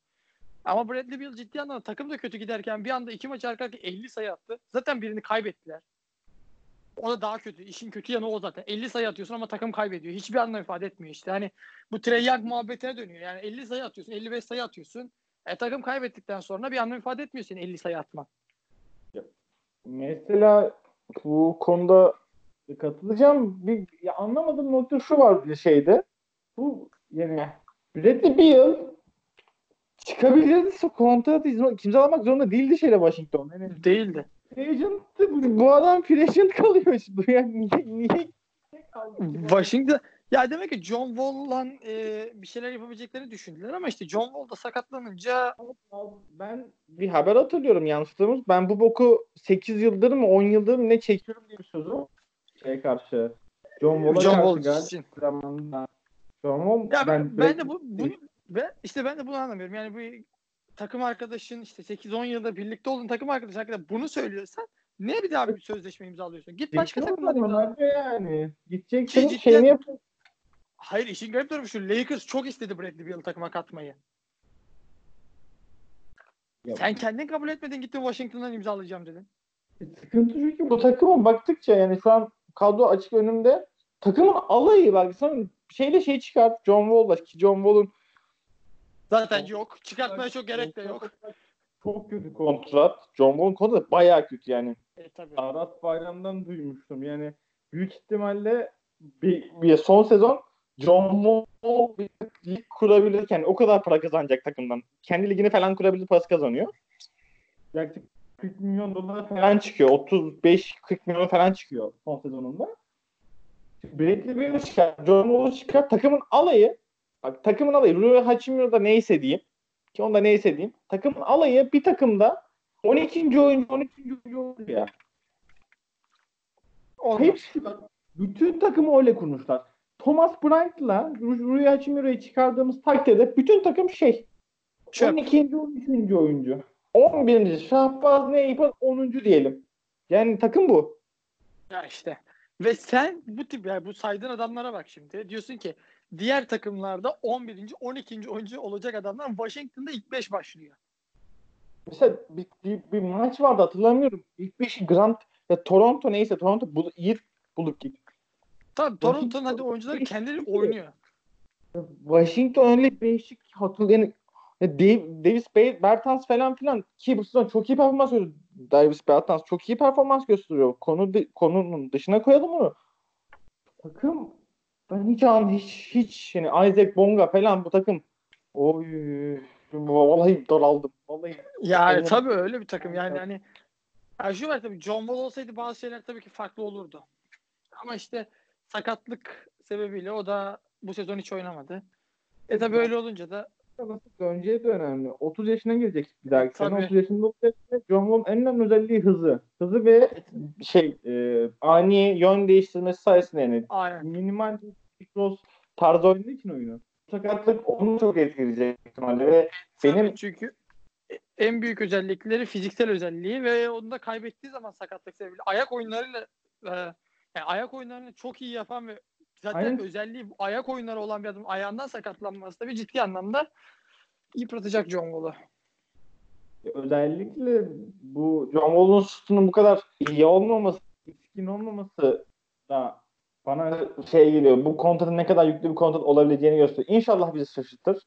Ama Bradley Beal ciddi anlamda takım da kötü giderken bir anda iki maç arka arkaya 50 sayı attı. Zaten birini kaybettiler. O da daha kötü. İşin kötü yanı o zaten. 50 sayı atıyorsun ama takım kaybediyor. Hiçbir anlam ifade etmiyor işte. Hani bu Trey Young muhabbetine dönüyor. Yani 50 sayı atıyorsun, 55 sayı atıyorsun. E takım kaybettikten sonra bir anlam ifade etmiyor senin 50 sayı atman. Mesela bu konuda katılacağım. Bir ya anlamadığım nokta şu var bir şeyde. Bu yani Bradley Beal çıkabilirdi. Kontrat imzalamak zorunda değildi şeyle Washington. Yani Değildi. Agent'tı. bu, adam free agent kalıyor. işte. Yani niye, niye Washington ya demek ki John Wall'la e, bir şeyler yapabileceklerini düşündüler ama işte John Wall da sakatlanınca Ben bir haber hatırlıyorum yansıttığımız. Ben bu boku 8 yıldır mı 10 yıldır mı ne çekiyorum diye bir sözü şeye karşı. John Wall'a John karşı Wall için. John Wall Ya ben, ben de bu, bunu ve işte ben de bunu anlamıyorum. Yani bu takım arkadaşın işte 8-10 yılda birlikte olduğun takım arkadaşın hakkında bunu söylüyorsan niye bir daha bir sözleşme imzalıyorsun? Git başka olmalı imzala. yani. Gideceksin Ki ciddi- şeyini yap. Hayır işin garip tarafı şu Lakers çok istedi Bradley Beal'ı takıma katmayı. Ya- Sen kendin kabul etmedin gittin Washington'dan imzalayacağım dedin. Sıkıntı şu ki bu takıma baktıkça yani şu an kadro açık önümde takımın alayı bak sana şeyle şey çıkart John Wall'la ki John Wall'un Zaten Çok- yok. Çıkartmaya çok gerek de yok. Çok kötü kontrat. John Wall'un kontratı bayağı kötü yani. E tabii. Aras Bayram'dan duymuştum. Yani büyük ihtimalle bir, bir son sezon John Wall bir lig kurabilirken o kadar para kazanacak takımdan. Kendi ligini falan kurabilir parası kazanıyor. Yaklaşık 40 milyon dolar falan çıkıyor. 35-40 milyon falan çıkıyor son sezonunda. Bradley Beal'ı çıkar, John Wall'u çıkar. Takımın alayı bak takımın alayı Rui Hachimura da neyse diyeyim ki onda neyse diyeyim. Takımın alayı bir takımda 12. oyuncu 12. oyuncu oluyor ya. Hepsi bütün takımı öyle kurmuşlar. Thomas Bryant'la Ru- Rui Hachimura'yı çıkardığımız takdirde bütün takım şey. Çöp. 12. 13. oyuncu. 11. Şahbaz Neyip'in 10. diyelim. Yani takım bu. Ya işte. Ve sen bu tip yani bu saydığın adamlara bak şimdi. Diyorsun ki diğer takımlarda 11. 12. oyuncu olacak adamlar Washington'da ilk 5 başlıyor. Mesela bir, bir, bir maç vardı hatırlamıyorum. İlk beşi Grant ya Toronto neyse Toronto bul, iyi bulup gitti. Tabii Toronto'nun hadi oyuncuları kendileri oynuyor. Washington öyle beşik hatırlayan ya Dave- Davis Bertans falan filan ki bu sezon çok iyi performans gösteriyor. Davis Bertans çok iyi performans gösteriyor. Konu konunun dışına koyalım onu. Takım ben hiç an hiç hiç yani Isaac Bonga falan bu takım oy vallahi daraldım. Vallahi Yani Evet. tabii öyle bir takım. Yani Evet. hani ya şu var tabii John Wall olsaydı bazı şeyler tabii ki farklı olurdu. Ama işte sakatlık sebebiyle o da bu sezon hiç oynamadı. E tabii öyle olunca da nasıl döneceği de önemli. 30 yaşına girecek bir dahaki sene. Tabii. 30 yaşında olacak. John Wall'un en önemli özelliği hızı. Hızı ve şey e, ani yön değiştirmesi sayesinde yani aynen. minimal bir cross tarzı oynadığı için oyunu. Sakatlık onu çok etkileyecek ihtimalle ve benim Tabii çünkü en büyük özellikleri fiziksel özelliği ve onu da kaybettiği zaman sakatlık sebebiyle ayak oyunlarıyla e, yani ayak oyunlarını çok iyi yapan ve zaten Aynen. özelliği bu ayak oyunları olan bir adam ayağından sakatlanması tabii ciddi anlamda yıpratacak John Wall'u. özellikle bu John Wall'un şutunun bu kadar iyi olmaması, etkin olmaması da bana şey geliyor. Bu kontratın ne kadar yüklü bir kontrat olabileceğini gösteriyor. İnşallah bizi şaşırtır.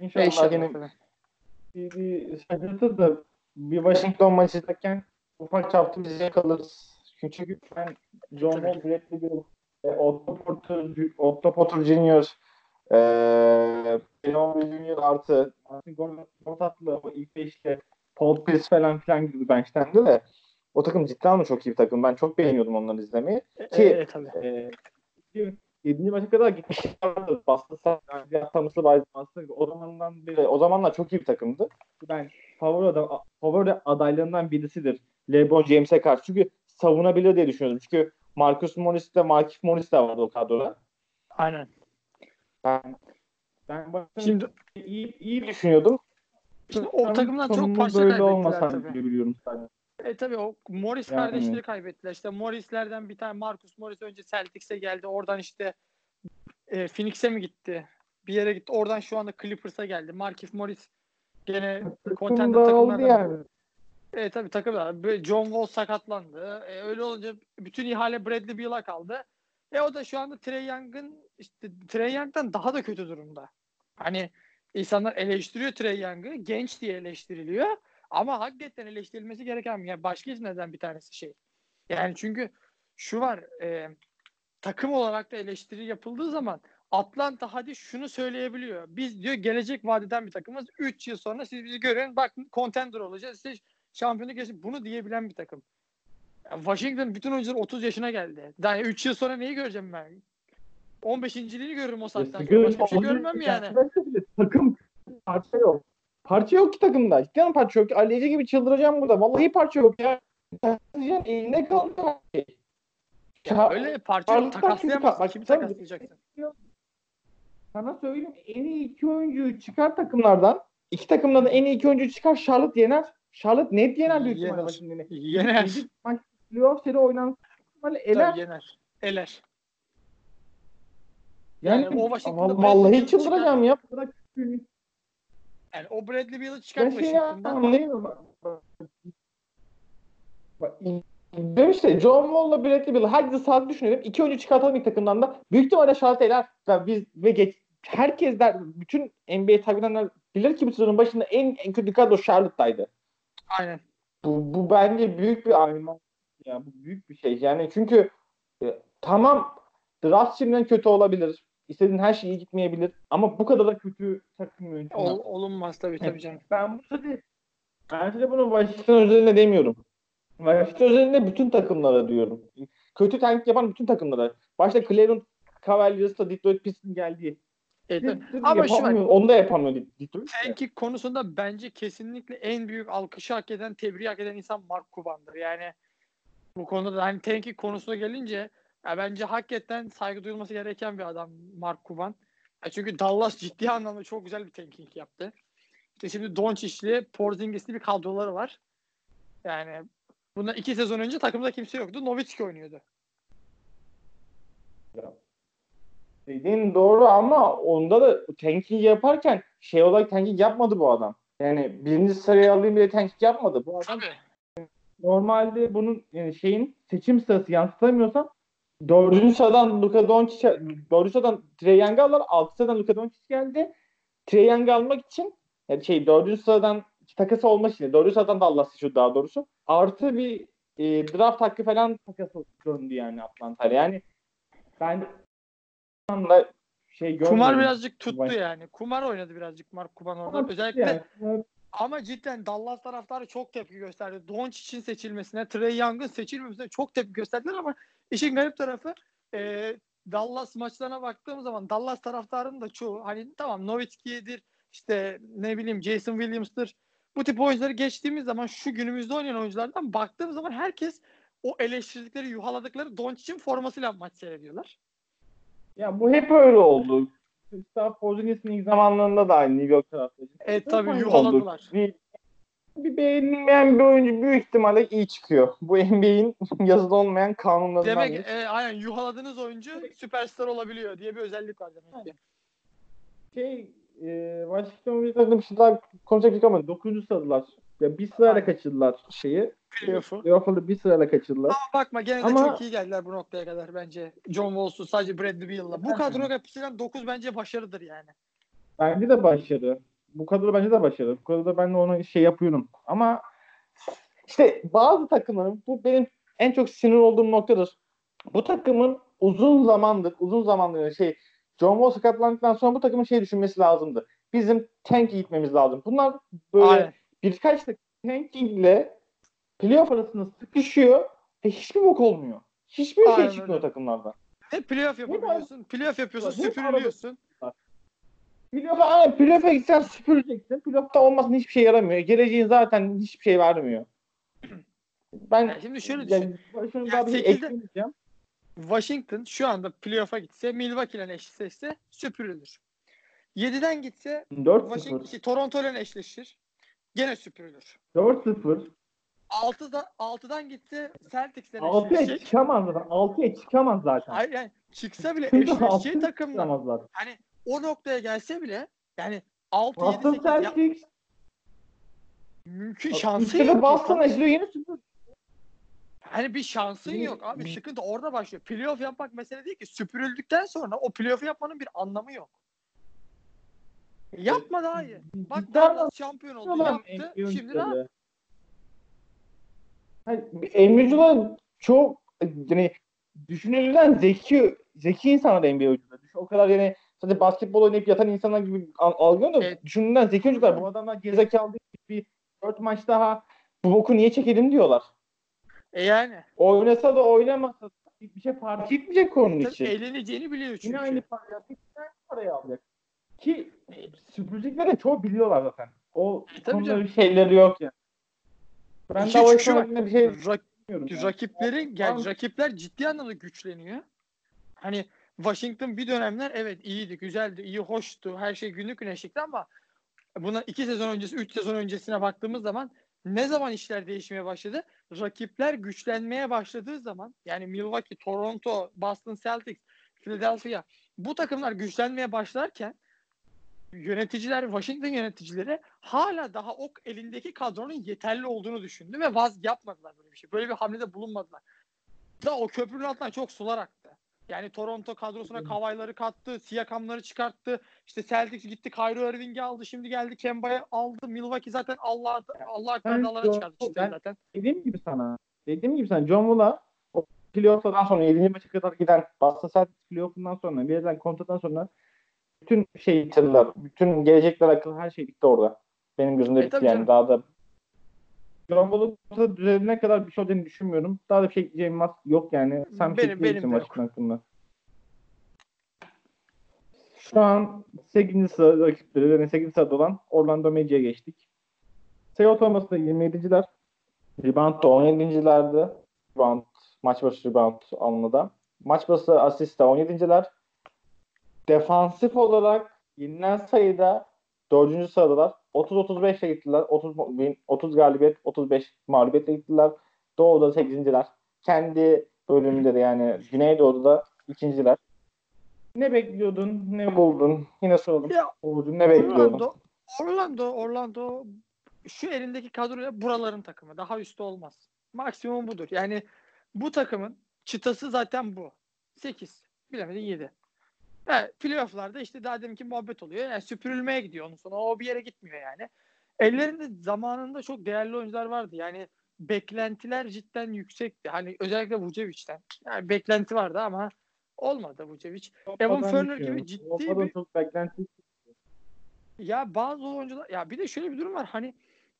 İnşallah, İnşallah. yine bir, bir şaşırtır da bir Washington maçı izlerken ufak çapta bizi yakalarız. Çünkü ben John. Wall, Bradley Beal, e, Otto Porter, Otto Porter Jr., e, Leon Jr. artı Martin Gordon tatlı o ilk beşte Paul Pierce falan filan gibi bench'tendi de o takım cidden mi çok iyi bir takım. Ben çok beğeniyordum onları izlemeyi. E, Ki- e, tabii. Ee, 7. maça kadar gitmişler vardı. Boston Thomas'lı Bayzman'sı. O zamandan beri, o zamanlar çok iyi bir takımdı. Ben favori, adam, favori adaylarından birisidir. LeBron James'e karşı. Çünkü savunabilir diye düşünüyordum. Çünkü Marcus Morris de Markif Morris de vardı o kadroda. Aynen. Ben ben Şimdi iyi, iyi düşünüyordum. Şimdi o takımdan çok parça böyle kaybettiler olmasa tabii. diye biliyorum sadece. E tabii o Morris Yani. kardeşleri kaybettiler. İşte Morris'lerden bir tane Marcus Morris önce Celtics'e geldi. Oradan işte e, Phoenix'e mi gitti? Bir yere gitti. Oradan şu anda Clippers'a geldi. Markif Morris gene contender takımlardan. yani. E tabii takım da. Böyle John Wall sakatlandı. E, öyle olunca bütün ihale Bradley Beal'a kaldı. E o da şu anda Trey Young'ın işte Trey Young'dan daha da kötü durumda. Hani insanlar eleştiriyor Trey Young'ı. Genç diye eleştiriliyor. Ama hakikaten eleştirilmesi gereken yani başka neden bir tanesi şey. Yani çünkü şu var e, takım olarak da eleştiri yapıldığı zaman Atlanta hadi şunu söyleyebiliyor. Biz diyor gelecek vadeden bir takımız. 3 yıl sonra siz bizi görün. Bak contender olacağız. Size şampiyonluk geçin. Bunu diyebilen bir takım. Ya Washington bütün oyuncular 30 yaşına geldi. Yani 3 yıl sonra neyi göreceğim ben? 15. liğini görürüm o saatten sonra. Başka bir şey görmem yani. Takım parça yok. Parça yok ki takımda. Cidden parça yok. Ali Ece gibi çıldıracağım burada. Vallahi parça yok ya. Diyeceğim, elinde kaldı şey. Ya öyle parça yok. Takaslayamazsın. Kimi takaslayacaksın? Sana söyleyeyim en iyi iki oyuncuyu çıkar takımlardan. İki takımdan da en iyi iki oyuncuyu çıkar Charlotte yener. Charlotte net yener büyük ihtimalle. Washington'ı. Yener. Maç playoff seri oynanan ihtimalle eler. Tabii yener. Eler. Yani, Yani o Washington'da vallahi, çıldıracağım ya. Yani o Bradley Beal'ı çıkart şey Washington'dan. anlayamıyorum. Bak, işte John Wall'la Bradley Beal herkese sağlık düşünelim. İki oyuncu çıkartalım ilk takımdan da. Büyük ihtimalle Charlotte eler. Ve biz ve geç, herkes der, bütün NBA takip edenler bilir ki bu sezonun başında en, en kötü kadro Charlotte'daydı. Aynen. Bu, bu bence büyük bir argüman. Ya bu büyük bir şey. Yani çünkü e, tamam draft şimdiden kötü olabilir. İstediğin her şey iyi gitmeyebilir. Ama bu kadar da kötü takım. Ol, olunmaz tabii tabii canım. Ben bu tabii ben size bunu Washington özelinde demiyorum. Washington özelinde bütün takımlara diyorum. Kötü tank yapan bütün takımlara. Başta Cleveland Cavaliers'la Detroit Pistons geldi. Evet, Ama şu. Onu da yapamıyor. Tanking konusunda bence kesinlikle en büyük alkışı hak eden, tebriği hak eden insan Mark Cuban'dır. Yani bu konuda da hani tanking konusuna gelince ya bence hakikaten saygı duyulması gereken bir adam Mark Cuban. Ya çünkü Dallas ciddi anlamda çok güzel bir tanking yaptı. İşte şimdi Doncic'li, Porzingis'li bir kadroları var. Yani bundan iki sezon önce takımda kimse yoktu. Nowitzki oynuyordu. Dediğin doğru ama onda da tanking yaparken şey olarak tanking yapmadı bu adam. Yani birinci sıraya alayım bile tanking yapmadı. Bu adam Tabii. normalde bunun yani şeyin seçim sırası yansıtamıyorsa dördüncü sıradan Luka Doncic dördüncü sıradan Trey Young'ı alırlar. Altı sıradan Luka Doncic geldi. Trey Young'ı almak için yani şey dördüncü sıradan takası olmak için dördüncü sıradan Dallas seçiyordu daha doğrusu. Artı bir e, draft hakkı falan takası döndü yani Atlanta'ya. Yani ben da şey görmedim. Kumar birazcık tuttu Baş- yani. Kumar oynadı birazcık Mark Cuban orada. Ama Özellikle yani, Ama cidden Dallas taraftarı çok tepki gösterdi. Doncic'in seçilmesine, Trey Young'ın seçilmemesine çok tepki gösterdiler ama işin garip tarafı e, Dallas maçlarına baktığım zaman Dallas taraftarının da çoğu hani tamam Nowitzki'dir işte ne bileyim Jason Williams'tır bu tip oyuncuları geçtiğimiz zaman şu günümüzde oynayan oyunculardan baktığım zaman herkes o eleştirdikleri, yuhaladıkları Doncic'in formasıyla maç seyrediyorlar. Ya bu hep öyle oldu. Gustav Porzingis'in ilk zamanlarında da aynı New York taraftarı. Evet tabii oldu. Bir, bir beğenilmeyen bir oyuncu büyük ihtimalle iyi çıkıyor. Bu NBA'in yazılı olmayan kanunlarından. Demek e, aynen yuhaladığınız oyuncu süperstar olabiliyor diye bir özellik var demek ki. şey e, Washington Wizards'ın bir şey daha konuşacak ama 9. sıradılar. Ya bir sırayla Aynen. kaçırdılar şeyi. Playoff'u. Playoff'u bir sırayla kaçırdılar. Ama bakma gene de Ama- çok iyi geldiler bu noktaya kadar bence. John Wall'suz sadece Bradley Beal'la. Bu kadro yapısıyla 9 bence başarıdır yani. Bence de başarı. Bu kadar bence de başarı. Bu kadar ben de ona şey yapıyorum. Ama işte bazı takımların bu benim en çok sinir olduğum noktadır. Bu takımın uzun zamandır, uzun zamandır şey John Wall sakatlandıktan sonra bu takımın şey düşünmesi lazımdı. Bizim tank'e gitmemiz lazım. Bunlar böyle Aynen. Birkaç takım tankingle playoff arasında sıkışıyor ve hiçbir bok olmuyor. Hiçbir Aynen şey öyle. çıkmıyor takımlardan. Hep playoff yapabiliyorsun. Playoff yapıyorsun, süpürülüyorsun. Playoff'a, aynen, playoff'a gitsen süpüreceksin. Playoff'ta olmasın hiçbir şey yaramıyor. Geleceğin zaten hiçbir şey vermiyor. Ben Yani şimdi şöyle düşün. yani, sekizde-. Washington şu anda playoff'a gitse, Milwaukee ile eşleşse süpürülür. 7'den gitse 4-0. Washington, şey, Toronto ile eşleşir. Gene süpürülür. 4-0. 6'da 6'dan gitse Celtics ile 6'ya eşleşecek. çıkamaz zaten. 6'ya çıkamaz zaten. Hayır yani çıksa bile eşleşeceği takımlar. Hani o noktaya gelse bile yani 6 7 Boston 8 ya, Celtics. mümkün şansın Üstüne yok. Boston eşliyor yeni süpür. Hani bir şansın yok abi. Sıkıntı orada başlıyor. Playoff yapmak mesele değil ki. Süpürüldükten sonra o playoff yapmanın bir anlamı yok. Yapma daha iyi. Bak Dallas şampiyon oldu. Olan Yaptı. Şimdi ne oyuncuları. yap? Oyuncular çok yani düşünülen zeki zeki insanlar NBA oyuncuları. Düşün, o kadar yani sadece basketbol oynayıp yatan insanlar gibi al- algılıyor da Evet. düşündüğünden zeki oyuncular. Bu adamlar gerizekalı değil. Bir dört maç daha bu boku niye çekelim diyorlar. E yani. Oynasa da oynamasa da bir şey fark etmeyecek onun Tabii için. eğleneceğini biliyor çünkü. Yine aynı parayı alacak. Ki sürprizlikleri de çoğu biliyorlar zaten. O E, tabii konuda canım. bir şeyleri yok yani. Ben İki de o var. yüzden bir şey Rak- bilmiyorum. yani. rakiplerin yani rakipler ciddi anlamda güçleniyor. Hani Washington bir dönemler evet iyiydi, güzeldi, iyi, hoştu. Her şey günlük güneşlikti ama buna iki sezon öncesi, üç sezon öncesine baktığımız zaman ne zaman işler değişmeye başladı? Rakipler güçlenmeye başladığı zaman yani Milwaukee, Toronto, Boston Celtics, Philadelphia bu takımlar güçlenmeye başlarken yöneticiler, Washington yöneticileri hala daha ok elindeki kadronun yeterli olduğunu düşündü ve vaz yapmadılar böyle bir şey. Böyle bir hamlede bulunmadılar. Da o köprünün altından çok sular aktı. Yani Toronto kadrosuna Kavayları kattı, Siakamları çıkarttı. İşte Celtics gitti, Kyrie Irving'i aldı. Şimdi geldi Kemba'yı aldı. Milwaukee zaten Allah Allah John- çıkardı işte ben- zaten. Dediğim gibi sana. Dediğim gibi sana. John Wall'a playoff'tan sonra 7. maça kadar giden Boston Celtics playoff'undan sonra verilen kontrattan sonra bütün şey yitirdiler. Bütün gelecekler hakkında her şey bitti orada. Benim gözümde E, bitti yani. canım. Daha da John Wall'ın düzenine kadar bir şey olduğunu düşünmüyorum. Daha da bir şey var- yok yani. Sen Benim- benim, benim yok. maçın hakkında. Şu an 8. sıra rakipleri yani 8. sırada olan Orlando Magic'e geçtik. Sayı ortalaması da 27'ciler. Rebound da 17.lerde. Rebound, maç başı rebound alınıda. Maç başı asist de 17.ler. Defansif olarak yenilen sayıda 4. sıradalar. 30-35'e gittiler. 30, win- 30 galibiyet, 35 mağlubiyetle gittiler. Doğu'da 8.ler. Kendi bölümünde de yani Güneydoğu'da ikinciler. Ne bekliyordun? Ne buldun? Yine soralım. Ya Uğur'cum ne bekliyordun? Orlando, Orlando, Orlando şu elindeki kadroyla buraların takımı. Daha üstü olmaz. Maksimum budur. Yani bu takımın çıtası zaten bu. 8. Bilemedin 7. Evet, playoff'larda işte daha deminki muhabbet oluyor. Yani süpürülmeye gidiyor onun sonra. O bir yere gitmiyor yani. Ellerinde zamanında çok değerli oyuncular vardı. Yani beklentiler cidden yüksekti. Hani özellikle Vucevic'ten. Yani beklenti vardı ama olmadı Vucevic. Evan düşüyorum. gibi ciddi bir- çok beklenti Ya bazı oyuncular ya bir de şöyle bir durum var hani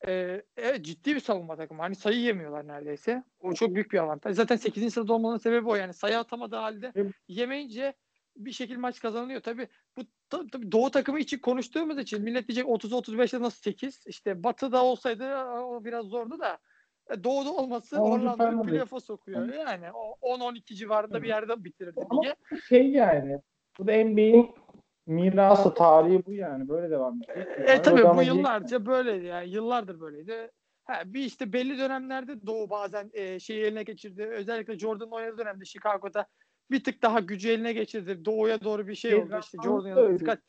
e, evet ciddi bir savunma takımı. Hani sayı yemiyorlar neredeyse. O çok büyük bir avantaj. Zaten 8. sırada olmanın sebebi o yani. Sayı atamadığı halde yemeyince bir şekilde maç kazanılıyor. Tabii bu tabii, tabii Doğu takımı için konuştuğumuz için millet diyecek 30 35'te nasıl 8? İşte Batı'da olsaydı o biraz zordu da e, Doğu'da olması Orlando'yu playoff'a sokuyor. Yani o 10-12 civarında bir yerde bitirirdi Ama lige. şey yani bu da NBA'in mirası tarihi bu yani böyle devam edecek. E tabii Ama bu diyecek- yıllarca böyleydi yani yıllardır böyleydi. Ha, bir işte belli dönemlerde Doğu bazen e, şeyi eline geçirdi. Özellikle Jordan'ın oynadığı dönemde Chicago'da bir tık daha gücü eline geçirdi. Doğuya doğru bir şey oldu işte. Jordan da ya da öyleydi.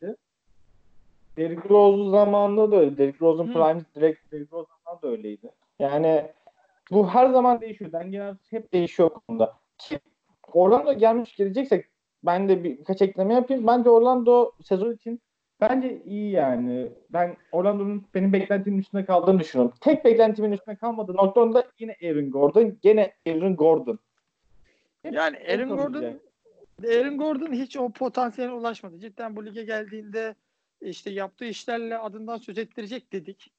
Derrick Rose zamanında da öyle. Derrick Rose'un prime direkt Derrick Rose zamanında da öyleydi. Yani bu her zaman değişiyor. Dengeler hep değişiyor konuda. Ki Orlando gelmiş geleceksek ben de bir- birkaç ekleme yapayım. Bence Orlando sezon için bence iyi yani. Ben Orlando'nun benim beklentimin üstünde kaldığını düşünüyorum. Tek beklentimin üstünde kalmadığı noktada da yine Aaron Gordon. Gene Aaron Gordon. Yani Aaron Gordon. Aaron Gordon hiç o potansiyele ulaşmadı. Cidden bu lige geldiğinde işte yaptığı işlerle adından söz ettirecek dedik.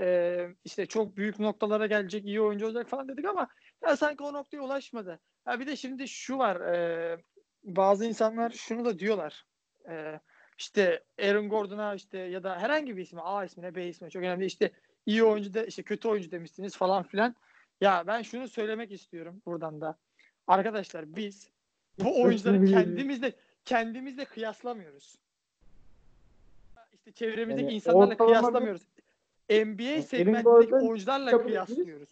Ee, işte çok büyük noktalara gelecek, iyi oyuncu olacak falan dedik ama ya sanki o noktaya ulaşmadı. Ha bir de şimdi şu var. e, bazı insanlar şunu da diyorlar. E, işte Aaron Gordon'a işte ya da herhangi bir ismi A ismine B ismine çok önemli işte iyi oyuncu da işte kötü oyuncu demişsiniz falan filan. Ya ben şunu söylemek istiyorum buradan da. Arkadaşlar biz bu oyuncuları kendimizle kendimizle kıyaslamıyoruz. İşte çevremizdeki Yani insanlarla kıyaslamıyoruz. NBA segmentindeki oyuncularla kıyaslıyoruz.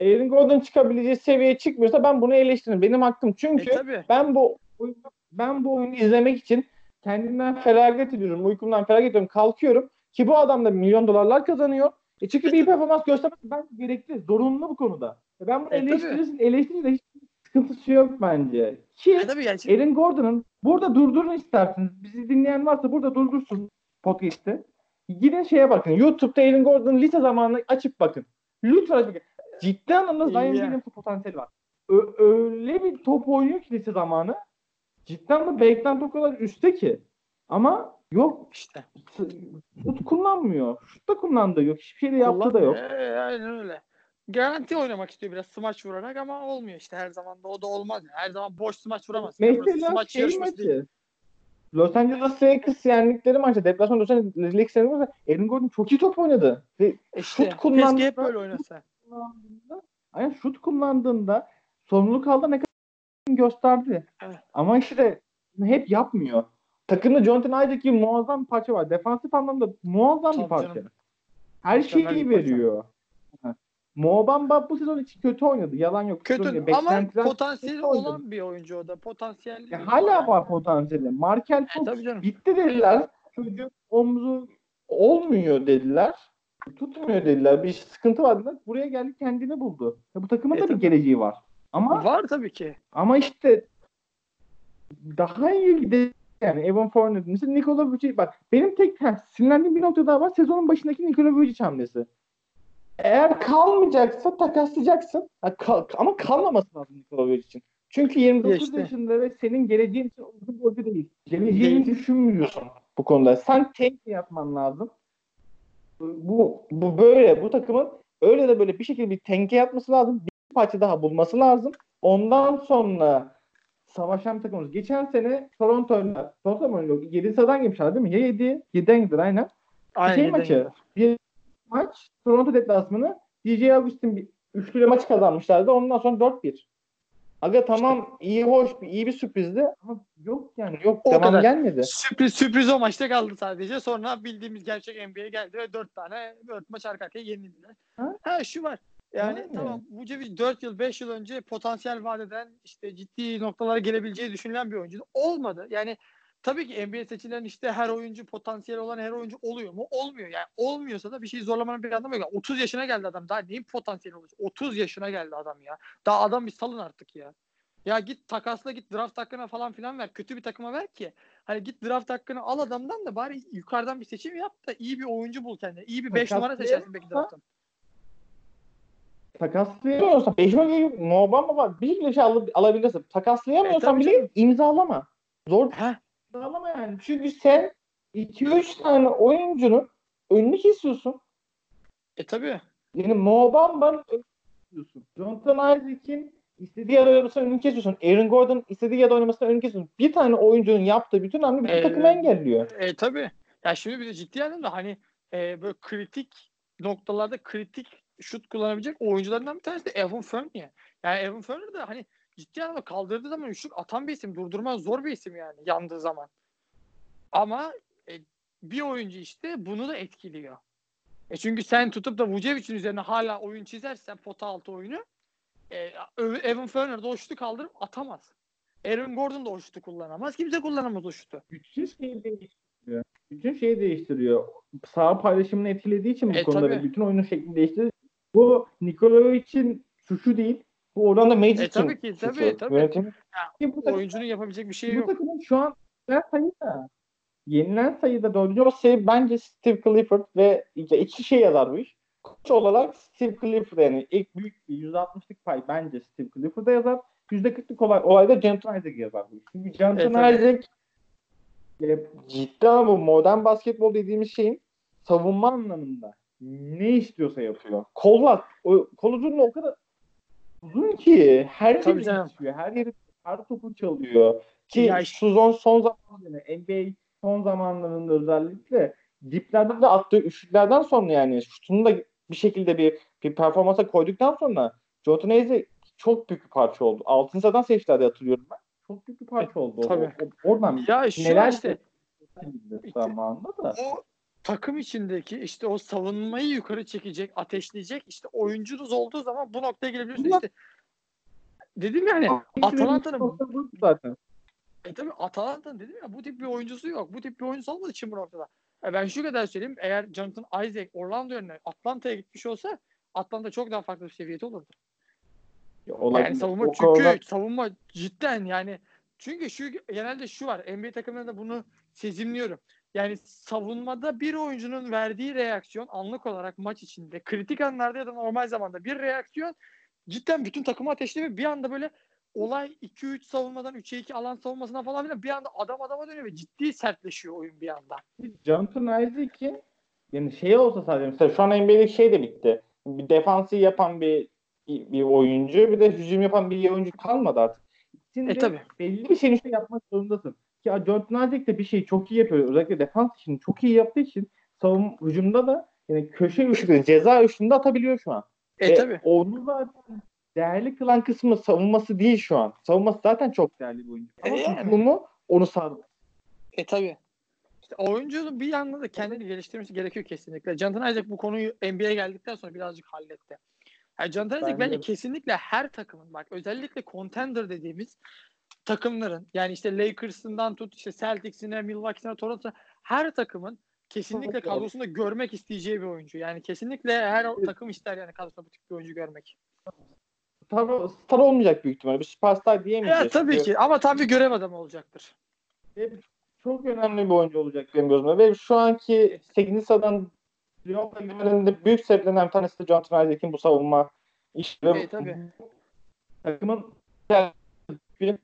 Aaron Gordon çıkabileceği seviyeye çıkmıyorsa ben bunu eleştiririm. Benim hakkım. E Çünkü tabii. ben bu oyunu, ben bu oyunu izlemek için kendimden feragat ediyorum. Uykumdan feragat ediyorum. Kalkıyorum. Ki bu adam da milyon dolarlar kazanıyor. E çünkü bir performans göstermesi ben gerekli. Zorunlu bu konuda. E ben bunu E eleştirirsin. Eleştirirsin hiç sıkıntısı yok bence. Ki E tabii yani şimdi- Aaron Gordon'ın burada durdurun isterseniz. Bizi dinleyen varsa burada durdursun podcast'te. Gidin şeye bakın. YouTube'da Aaron Gordon'ın lise zamanını açıp bakın. Lütfen açıp bakın. Ciddi anlamda Zion ya. Williamson potansiyeli var. Ö- öyle bir top oynuyor ki lise zamanı. cidden bu beklenti o kadar üstte ki. Ama yok İşte. şut kullanmıyor. Şut da kullandığı yok. Hiçbir şey de yaptığı da yok. Ee, aynen öyle. Garanti oynamak istiyor biraz smaç vurarak ama olmuyor işte her zaman da o da olmaz. Yani. Her zaman boş smaç vuramaz. Mesela smaç şey değil. maçı. Los Angeles Lakers yendikleri maçta deplasman Los Angeles Lakers yendikleri Aaron Gordon çok iyi top oynadı. Ve İşte, şut kullandı. Keşke hep böyle oynasa. kullandığında aynen şut kullandığında sorumluluk aldı ne kadar gösterdi. Evet. Ama işte hep yapmıyor. Takımda Jonathan Isaac gibi muazzam bir parça var. Defansif anlamda muazzam bir Tabii parça. canım. Her şeyi bir parça. veriyor. Mo Bamba bu sezon için kötü oynadı. Yalan yok. Kötü ama potansiyeli kötü oynadı. olan bir oyuncu o da. Potansiyelli. Ya bir hala var potansiyeli. Markel E, bitti dediler. Çocuk omzu olmuyor dediler. Tutmuyor dediler. Bir sıkıntı var dediler. Buraya geldi kendini buldu. Ya bu takımın E, da bir tabii. geleceği var. Ama Var tabii ki. ama işte daha iyi gider yani Evan Fournier mesela Nikola Vucic bak benim tek sinirlendiğim bir nokta daha var sezonun başındaki Nikola Vucic hamlesi. Eğer kalmayacaksa takaslayacaksın. Ha, kal- ama kalmaması lazım Nikola Vujic'in. Çünkü 29 İşte. yaşında ve senin geleceğin için uygun oyuncu değil. Geleceğini düşünmüyorsun bu konuda. Sen tank yapman lazım. Bu, bu böyle. Bu takımın öyle de böyle bir şekilde bir tenke yapması lazım. Bir parça daha bulması lazım. Ondan sonra savaşan takımımız. Geçen sene Toronto'yla Toronto mu oynuyor? 7 sıradan girmişler değil mi? Ya 7, 7'den gidiyor aynen. Aynen. şey maçı. Bir maç Toronto deplasmanı DJ Augustin bir üçlü maçı kazanmışlardı. Ondan sonra 4-1. Aga tamam iyi hoş bir iyi bir sürprizdi ama yok yani yok O devam kadar. gelmedi. Sürpriz sürpriz o maçta kaldı sadece. Sonra bildiğimiz gerçek NBA geldi ve dört tane dört maç arka arkaya yenildiler. Ha? Ha, şu var. Yani Aynen. tamam Vucevic 4 yıl 5 yıl önce potansiyel vadeden işte ciddi noktalara gelebileceği düşünülen bir oyuncu. Olmadı. Yani tabii ki NBA seçilen işte her oyuncu potansiyel olan her oyuncu oluyor mu? Olmuyor. Yani olmuyorsa da bir şey zorlamanın bir anlamı yok. 30 yaşına geldi adam. Daha neyin potansiyeli olacak? 30 yaşına geldi adam ya. Daha adam bir salın artık ya. Ya git takasla git draft hakkına falan filan ver. Kötü bir takıma ver ki. Hani git draft hakkını al adamdan da bari yukarıdan bir seçim yap da iyi bir oyuncu bul kendine. İyi bir 5 numara seçersin belki drafttan. Takaslayamıyorsan 5 milyon Mobamba var. Bir şey al- alabilirsin. E, Takaslayamıyorsan tabii bile canım. imzalama. Zor Heh. İmzalama yani. Çünkü sen 2-3 tane oyuncunun önünü kesiyorsun. E tabii. Yani Mobamba'nın önünü kesiyorsun. Jonathan Isaac'in istediği yerde oynamasının önünü kesiyorsun. Aaron Gordon istediği yerde oynamasının önünü kesiyorsun. Bir tane oyuncunun yaptığı bütün hamle bütün Evet. takımı engelliyor. E tabii. Ya şimdi bir de ciddi anlamda hani e, böyle kritik noktalarda kritik şut kullanabilecek oyuncularından bir tanesi de Evan Fournier. Yani Evan Fournier de hani ciddi anlamda kaldırdığı zaman üçlük atan bir isim. Durdurman zor bir isim yani yandığı zaman. Ama e, bir oyuncu işte bunu da etkiliyor. E çünkü sen tutup da Vucevic'in üzerine hala oyun çizersen pota altı oyunu e, Evan Fournier de o şutu kaldırıp atamaz. Aaron Gordon da o şutu kullanamaz. Kimse kullanamaz o şutu. Bütün şeyi değiştiriyor. Bütün şeyi değiştiriyor. Sağ paylaşımını etkilediği için bu E, tabii. ve bütün oyunun şeklini değiştiriyor. Bu Nikolayevic'in suçu değil. Bu Orlando Magic'in E, tabii ki, tabii, tabii. Yönetim. Ki bu takım- Oyuncunun yapabilecek bir şey bu yok. takımın şu an sayıda yenilen sayıda dördüncü o şey bence Steve Clifford ve ya iki şey yazar bu iş. Koç olarak Steve Clifford yani ilk büyük bir %60'lık pay bence Steve Clifford'a yazar. %40'lık olay, olayda Jonathan Isaac yazar bu. Çünkü Jonathan E, tabii. Isaac e, ciddi ama bu modern basketbol dediğimiz şeyin savunma anlamında ne istiyorsa yapıyor. Kollar, o, kol uzunluğu o kadar uzun ki her yeri geçiyor. Her yeri her topu çalıyor. Ki Ya şu son, son zamanlarında NBA son zamanlarında özellikle diplerde de attığı üçlüklerden sonra yani şutunu da bir şekilde bir bir performansa koyduktan sonra Jonathan Isaac çok büyük bir parça oldu. Altın sıradan seçtiler hatırlıyorum ben. Çok büyük bir parça oldu. O- tabii. o- oradan Ya şu neler işte işte zamanında da. o takım içindeki işte o savunmayı yukarı çekecek, ateşleyecek işte oyuncunuz olduğu zaman bu noktaya gelebiliyorsunuz. Bunlar- İşte dedim yani Atalanta'nın zaten. e tabii Atalanta'nın dedim ya bu tip bir oyuncusu yok. Bu tip bir oyuncusu olmadığı için bu noktada. E ben şu kadar söyleyeyim. Eğer Jonathan Isaac Orlando yerine Atlanta'ya gitmiş olsa Atlanta çok daha farklı bir seviyede olurdu. Olabilir. Yani savunma O çünkü konuda- savunma cidden yani çünkü şu genelde şu var NBA takımlarında bunu sezimliyorum. Yani savunmada bir oyuncunun verdiği reaksiyon anlık olarak maç içinde kritik anlarda ya da normal zamanda bir reaksiyon cidden bütün takımı ateşliyor bir anda böyle olay 2-3 savunmadan 3'e 2 alan savunmasına falan filan bir anda adam adama dönüyor ve ciddi sertleşiyor oyun bir anda. Jonathan Isaac'in yani şey olsa sadece mesela şu an NBA'de şey de bitti. Bir defansı yapan bir bir oyuncu bir de hücum yapan bir oyuncu kalmadı artık. Şimdi E tabi. belli bir şeyin üstüne yapmak zorundasın. Ki Jonathan Isaac de bir şeyi çok iyi yapıyor. Özellikle defans işini çok iyi yaptığı için savun hücumda da yani köşe üçlükleri, ceza üçlüğünde atabiliyor şu an. E Ve tabi. Onu zaten değerli kılan kısmı savunması değil şu an. Savunması zaten çok değerli bir oyuncu. Ama E yani. onu sağladı. E tabi. İşte oyuncunun bir yandan da kendini geliştirmesi gerekiyor kesinlikle. Jonathan Isaac bu konuyu NBA'ye geldikten sonra birazcık halletti. Yani Jonathan Isaac Bence bence de. kesinlikle her takımın bak özellikle contender dediğimiz takımların yani işte Lakers'ından tut işte Celtics'ine, Milwaukee'sine, Toronto'na her takımın kesinlikle kadrosunda görmek isteyeceği bir oyuncu. Yani kesinlikle her takım ister yani kadrosunda bu tip bir oyuncu görmek. Star, star olmayacak büyük ihtimalle. Bir süperstar diyemeyeceğiz. Ya tabii ki ama tam bir görev adamı olacaktır. Çok önemli bir oyuncu olacak benim gözümde. Ve şu anki 8. sıradan playoff'a girmelerinin de büyük sebeplerinden bir tanesi de Jonathan Isaac'in bu savunma işi. E, tabii. Takımın bir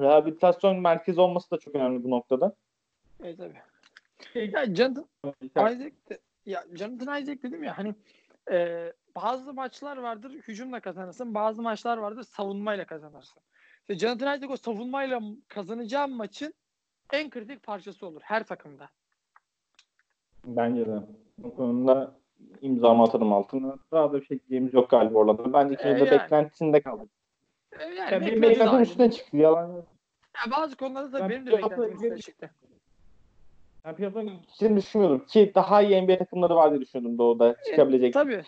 rehabilitasyon merkezi olması da çok önemli bu noktada. E tabii. Ya Jonathan Isaac de, ya Jonathan Isaac dedim ya hani e, bazı maçlar vardır hücumla kazanırsın, bazı maçlar vardır savunmayla kazanırsın. İşte Jonathan Isaac o savunmayla kazanacağın maçın en kritik parçası olur her takımda. Bence de. Bu konuda imzamı atarım altına. Daha da bir şey diyeceğimiz yok galiba orada. Bence de E, yani. beklentisinde kaldık. E, yani Yani benim beklenti beklentim üstüne çıktı. Yalan. Ya bazı konularda da Ben benim de beklentim üstüne çıktı. Ben piyasanın gideceğini düşünmüyordum. Ki daha iyi NBA takımları var diye düşünüyordum Doğu'da çıkabilecek. Tabii.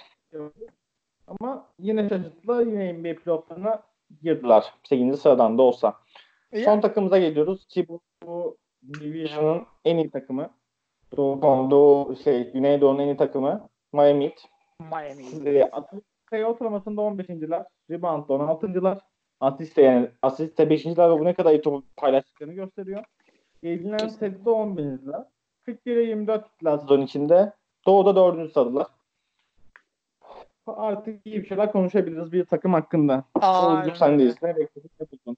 Ama yine şaşırttılar. Yine NBA playofflarına girdiler. 8. sıradan da olsa. E, Son yani, takımımıza geliyoruz ki bu, bu Division'ın en iyi takımı. Doğu, Doğu şey, Güneydoğu'nun en iyi takımı. Miami Heat. Miami. E, sayı ortalamasında 15.ler. Rebound'da 16.lar. Asiste yani asiste 5.ler ve bu ne kadar iyi topu paylaştıklarını gösteriyor. Kesinlikle. sette 11.ler. 41'e 24 gittiler sezon içinde. Doğu'da 4. sıradılar. Artık iyi bir şeyler konuşabiliriz bir takım hakkında. Aynen Oğuzcum sendeyiz. Ne bekledin? Ne buldun?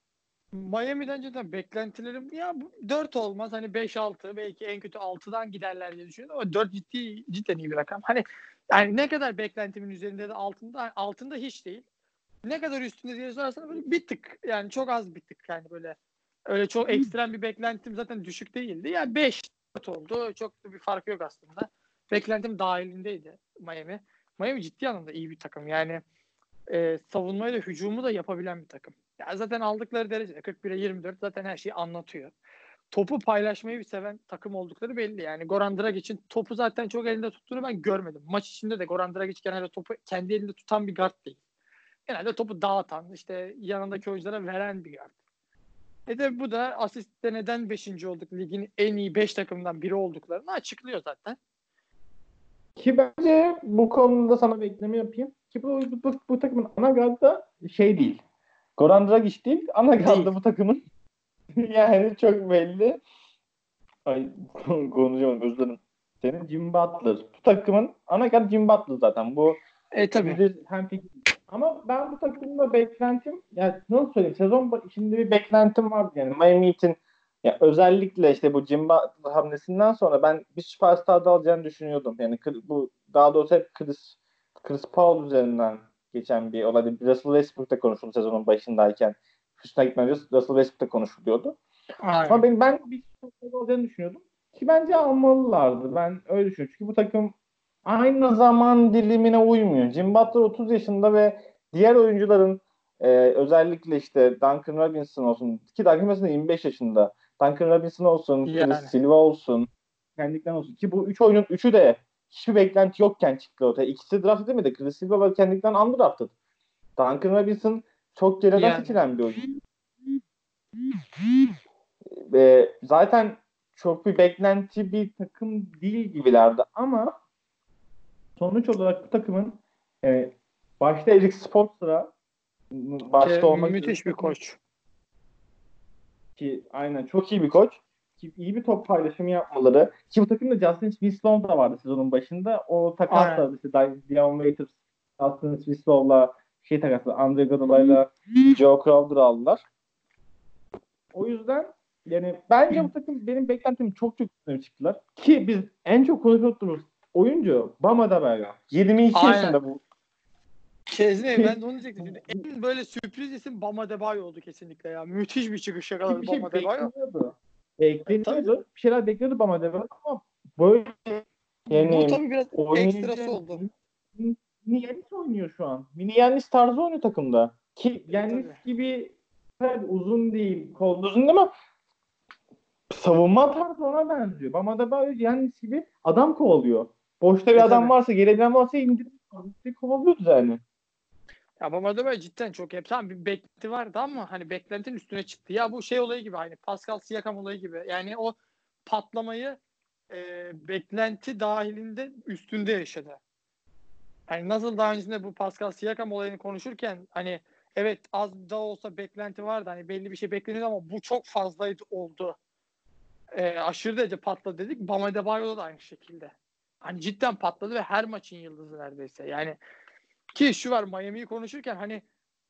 Miami'den cidden beklentilerim ya 4 olmaz hani 5-6 belki en kötü 6'dan giderler diye düşünüyorum ama 4 ciddi cidden iyi bir rakam. Hani yani ne kadar beklentimin üzerinde de altında altında hiç değil. Ne kadar üstünde diye sorarsan böyle bir tık yani çok az bir tık yani böyle öyle çok ekstrem bir beklentim zaten düşük değildi. Yani 5 oldu. Çok da bir fark yok aslında. Beklentim dahilindeydi Miami. Miami ciddi anlamda iyi bir takım. Yani e, savunmayı da hücumu da yapabilen bir takım. Ya zaten aldıkları derecede 41'e 24 zaten her şeyi anlatıyor. Topu paylaşmayı bir seven takım oldukları belli. Yani Goran Dragic'in topu zaten çok elinde tuttuğunu ben görmedim. Maç içinde de Goran Dragic genelde topu kendi elinde tutan bir guard değil. Genelde topu dağıtan, işte yanındaki oyunculara veren bir guard. E de bu da asistte neden 5. olduk ligin en iyi 5 takımdan biri olduklarını açıklıyor zaten. Ki bence bu konuda sana bir ekleme yapayım. Ki bu, bu, bu, takımın ana gardı şey değil. Goran Dragic değil. Ana gardı bu takımın. yani çok belli. Ay konuşamadım özür dilerim. Senin Jim Butler. Bu takımın ana gardı Jim Butler zaten. Bu E tabii. hem ama ben bu takımda beklentim yani nasıl söyleyeyim sezon içinde bir beklentim vardı yani Miami Heat'in ya özellikle işte bu Jim Butler hamlesinden sonra ben bir süperstar da alacağını düşünüyordum. Yani bu daha doğrusu hep Chris, Chris Paul üzerinden geçen bir olay. Russell Westbrook'ta konuşuldu sezonun başındayken. Houston'a gitmeden Russell Westbrook'ta konuşuluyordu. Ama Aynen. ben, ben bir süperstar alacağını düşünüyordum. Ki bence almalılardı. Ben öyle düşünüyorum. Çünkü bu takım aynı zaman dilimine uymuyor. Jim Butler 30 yaşında ve diğer oyuncuların e, özellikle işte Duncan Robinson olsun ki Duncan Robinson da 25 yaşında. Duncan Robinson olsun, Yani. Silva olsun, Kendrick'ten olsun. Ki bu üç oyunun üçü de hiçbir beklenti yokken çıktı ortaya. İkisi draft edemedi. Chris Silva ve Kendrick'ten undrafted. Duncan Robinson çok geriden Yani. seçilen bir oyuncu. Ve zaten çok bir beklenti bir takım değil gibilerdi ama sonuç olarak bu takımın e, başta Eric Spoelstra başta Ki olmak müthiş üzere bir koç. ki aynen çok iyi bir koç ki iyi bir top paylaşımı yapmaları ki bu takımda Justin Winslow da vardı sezonun başında o takas Aynen. da işte Di- Dion Waiters Justin Winslow'la şey takası Andre Iguodala'yla Joe Crowder aldılar. O yüzden yani bence bu takım benim beklentim çok çok üstüne çıktılar. Ki biz en çok konuştuğumuz oyuncu Bama Debaga. 22 Aynen. yaşında bu. Kesinlikle ben de onu diyecektim. Şimdi en böyle sürpriz isim Bama Debayo oldu kesinlikle ya. Müthiş bir çıkış yakaladı bir şey Bama Debayo. bekleniyordu. Bekleniyordu. Bir şeyler bekliyordu Bama Debaga ama böyle yani Bu tabii biraz oynayınca- ekstrası oldu. Mini Yanis oynuyor şu an. Mini Yanis tarzı oynuyor takımda. Ki Yanis Tabii. gibi tabii uzun değil, kol uzun değil ama savunma tarzı ona benziyor. Ama da böyle Yanis gibi adam kovalıyor. Boşta bir E, adam varsa, gelebilen varsa indirip kovalıyordu yani. Ya Bama Debayo cidden çok hep tamam bir beklenti vardı ama hani beklentinin üstüne çıktı. Ya bu şey olayı gibi aynı Pascal Siakam olayı gibi. Yani o patlamayı e, beklenti dahilinde üstünde yaşadı. Yani nasıl daha öncesinde bu Pascal Siakam olayını konuşurken hani evet az da olsa beklenti vardı. Hani belli bir şey bekleniyordu ama bu çok fazlaydı oldu. E, aşırı derece patladı dedik. Bama Debayo'da da aynı şekilde. Hani cidden patladı ve her maçın yıldızı neredeyse. Yani ki şu var Miami'yi konuşurken hani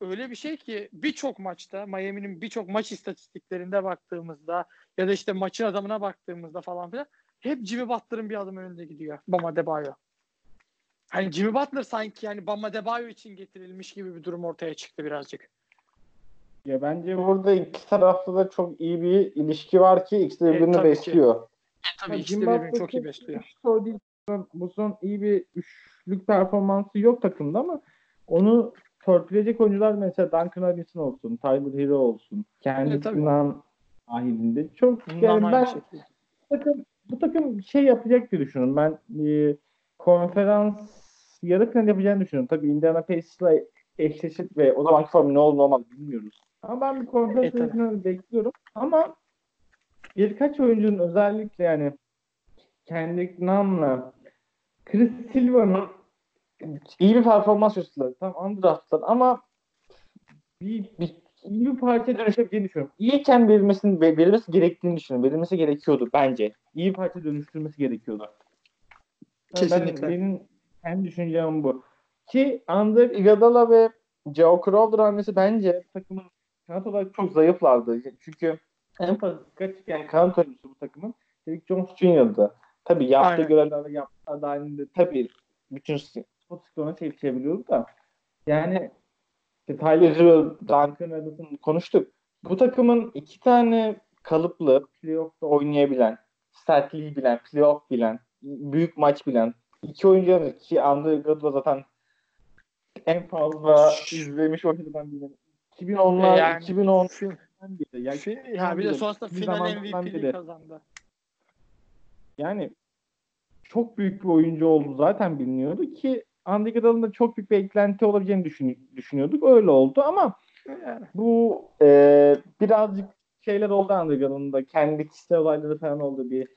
öyle bir şey ki birçok maçta Miami'nin birçok maç istatistiklerinde baktığımızda ya da işte maçın adamına baktığımızda falan filan hep Jimmy Butler'ın bir adım önünde gidiyor Bama Debayo. Hani Jimmy Butler sanki yani Bama Debayo için getirilmiş gibi bir durum ortaya çıktı birazcık. Ya bence burada iki tarafta da çok iyi bir ilişki var ki ikisi E, birbirini tabii ki. besliyor. Tabii ikisi birbirini çok iyi besliyor. Sorun değil. Bu son iyi bir üçlük performansı yok takımda ama onu törpüleyecek oyuncular mesela Duncan Robinson olsun, Tyler Hero olsun. Evet. Kendisinden dahilinde. Çok Bundan yani ben şekilde. bu takım, bu takım şey yapacak diye düşünüyorum. Ben e, konferans yarı final yapacağını düşünüyorum. Tabii Indiana Pacers'la eşleşir ve o zamanki formu ne olur ne olmaz bilmiyoruz. Ama ben bir konferans E, yarı finali bekliyorum. Ama birkaç oyuncunun özellikle yani Kendrick Nunn'la Chris Silva'nın iyi bir performans gösterdiler. Tam undraftlar ama bir, bir iyi bir parça dönüşebileceğini düşünüyorum. İyiyken verilmesini, verilmesi gerektiğini düşünüyorum. Verilmesi gerekiyordu bence. İyi bir parça dönüştürmesi gerekiyordu. Kesinlikle. Ben, benim kendi düşüncem bu. Ki Andre Iguodala ve Joe Crowder hamlesi bence takımın kanat olarak çok zayıflardı. Çünkü en fazla dikkat çeken kanat oyuncusu bu takımın Derrick Jones Jr.'dı. Tabii yaptığı Aynen. görevler ve yaptığı dahilinde tabii bütün spot skoruna çevirebiliyordu da yani işte Tyler Hero, Duncan Robinson konuştuk. Bu takımın iki tane kalıplı playoff'ta oynayabilen, sertliği bilen, playoff bilen, büyük maç bilen iki oyuncu var ki Andre zaten en fazla izlemiş oyuncudan biri. 2010'lar, Yani 2010'dan fin- beri. Yani, fin- ya bir de sonrasında final beri. kazandı. Yani çok büyük bir oyuncu oldu zaten biliniyordu ki Andre Iguodala'nın da çok büyük bir eklenti olabileceğini düşün, düşünüyorduk. Öyle oldu ama bu e, birazcık şeyler oldu Andre Iguodala'nın da kendi kişisel olayları falan oldu bir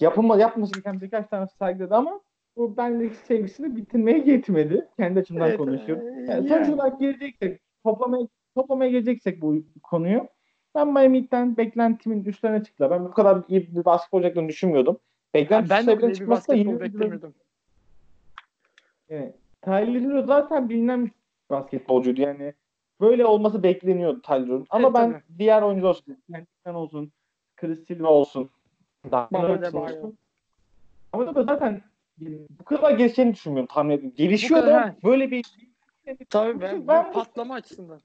yapılma yapması gereken birkaç tane sergiledi ama bu benlik sevgisini bitirmeye yetmedi. Kendi açımdan Evet, konuşuyorum. e, Yani yani. sonuç olarak geleceksek toplamaya toplamaya geleceksek bu konuyu ben Miami'den beklentimin üstlerine çıktılar. Ben bu kadar iyi bir basketbol olacaklarını düşünmüyordum. Beklenti ben de böyle bir çıkması da basketbol beklemiyordum. Evet. Tyler Hero zaten bilinen bir basketbolcuydu yani. Böyle olması bekleniyordu Tyler Hero'nun. Ama Evet, ben tabii. diğer oyuncular olsun. Kendisinden olsun. Chris Silva olsun. Ama da zaten bu kadar gelişeceğini düşünmüyorum tahmin ediyorum. Gelişiyor kadar, da böyle bir Tabii ben, Ben- ben patlama açısından.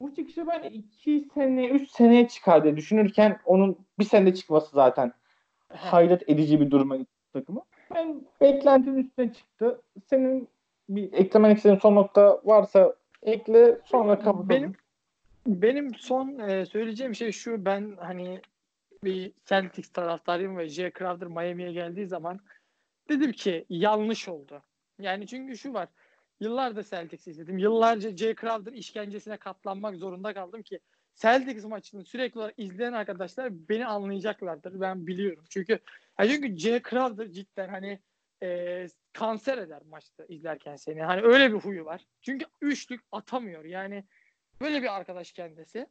bu çıkışı ben 2 sene 3 seneye çıkar diye düşünürken onun bir senede çıkması zaten hayret edici bir duruma gitti takımı. Ben beklentinin üstüne çıktı. Senin bir eklemek istediğin son nokta varsa ekle sonra kapatalım. Benim benim son e, söyleyeceğim şey şu ben hani bir Celtics taraftarıyım ve J. Crowder Miami'ye geldiği zaman dedim ki yanlış oldu. Yani çünkü şu var. Yıllardır Celtics izledim. Yıllarca J. Crowder işkencesine katlanmak zorunda kaldım ki Celtics maçını sürekli olarak izleyen arkadaşlar beni anlayacaklardır. Ben biliyorum. Çünkü ya çünkü J. Crowder cidden hani e, kanser eder maçta izlerken seni. Hani öyle bir huyu var. Çünkü üçlük atamıyor. Yani böyle bir arkadaş kendisi.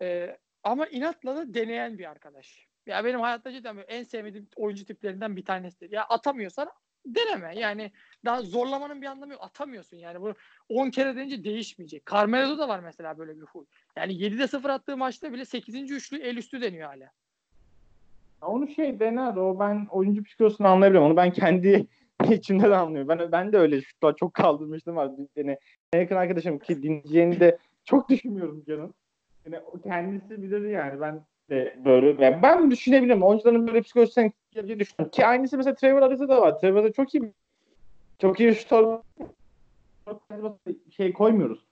E, ama inatla da deneyen bir arkadaş. Ya benim hayatta cidden en sevmediğim oyuncu tiplerinden bir tanesidir. Ya atamıyorsan deneme. Yani daha zorlamanın bir anlamı yok. Atamıyorsun yani. Bu 10 kere denince değişmeyecek. Carmelo'da da var mesela böyle bir huy. Yani 7'de 0 attığı maçta bile 8. üçlü el üstü deniyor hala. Onu şey dener o ben oyuncu psikolojisini anlayabiliyorum. Onu ben kendi içimde de anlıyorum. Ben ben de öyle şutlar çok kaldırmıştım var. Yani en yakın arkadaşım ki dinleyeceğini de çok düşünmüyorum canım. Yani kendisi bilir yani ben de böyle yani ben düşünebilirim. Oyuncuların böyle psikolojisini geleceğini düşünüyorum. Ki aynısı mesela Trevor Ariza da var. Trevor Ariza çok iyi çok iyi şutör şey koymuyoruz.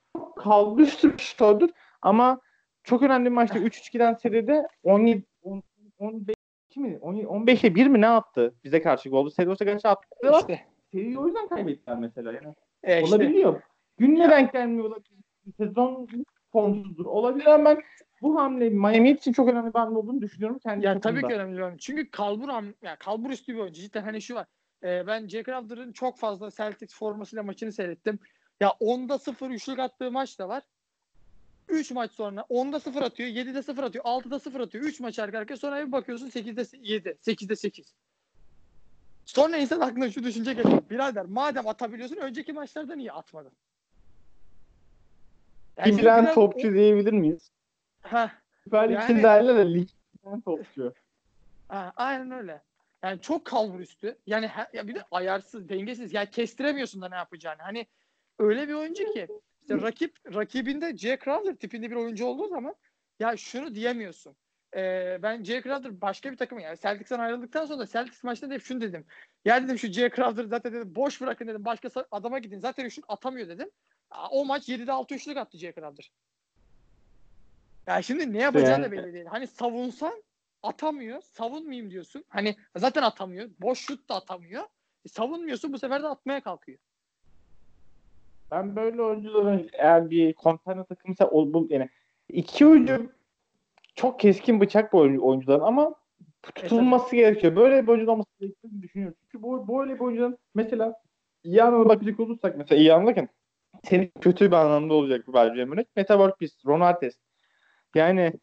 Bir şutördür ama çok önemli bir maçta 3-3 giden seride 17 10, 15 mi? 15'e 1 mi ne attı bize karşı golü? Sedos'a karşı attı. İşte. Seriyi o yüzden kaybettiler mesela. Yani E işte. olabiliyor. Gününe denk gelmiyor olabilir. Sezon formsuzdur. Olabilir ama ben bu hamle Miami için çok önemli bir hamle olduğunu düşünüyorum. Kendi Ya tabii ki önemli bir. Çünkü kalbur ham, ya kalbur üstü bir oyuncu. Cidden hani şu var. Ee, ben Jack Crowder'ın çok fazla Celtics formasıyla maçını seyrettim. Ya 10'da 0 üçlük attığı maç da var. 3 maç sonra 10'da 0 atıyor, 7'de 0 atıyor, 6'da 0 atıyor. 3 maç arka arkaya sonra bir bakıyorsun 8'de 7, 8'de 8. Sonra insan aklına şu düşünce geliyor. Birader madem atabiliyorsun önceki maçlarda niye atmadın? Yani Bilen topçu diyebilir miyiz? Heh. Süper Lig Yani- de lig bilen topçu. Ha, aynen öyle. Yani çok kalbur üstü. Yani he- ya bir de ayarsız, dengesiz. Yani kestiremiyorsun da ne yapacağını. Hani öyle bir oyuncu ki işte rakip rakibinde J. Crowder tipinde bir oyuncu olduğu zaman ya şunu diyemiyorsun. Ee, ben J. Crowder başka bir takım yani Celtics'ten ayrıldıktan sonra da Celtics maçında da hep şunu dedim. Ya dedim şu J. Crowder zaten dedim boş bırakın dedim. Başka adama gidin. Zaten üçlük atamıyor dedim. O maç 7'de 6 üçlük attı J. Crowder. Ya şimdi ne yapacağı da Yani- belli değil. Hani savunsan atamıyor. Savunmayayım diyorsun. Hani zaten atamıyor. Boş şut da atamıyor. E, savunmuyorsun bu sefer de atmaya kalkıyor. Ben böyle oyuncuların eğer bir konteyner takımıysa ol, bu, yani iki oyuncu çok keskin bıçak bu oyuncu, oyuncuların ama tutulması gerekiyor. Böyle bir oyuncu olması gerektiğini düşünüyorum. Çünkü bu böyle bir oyuncunun mesela iyi anlamda bakacak olursak mesela iyi anlarken senin kötü bir anlamda olacak bu vereceğim örnek. Meta World Peace, Ron Artest. Yani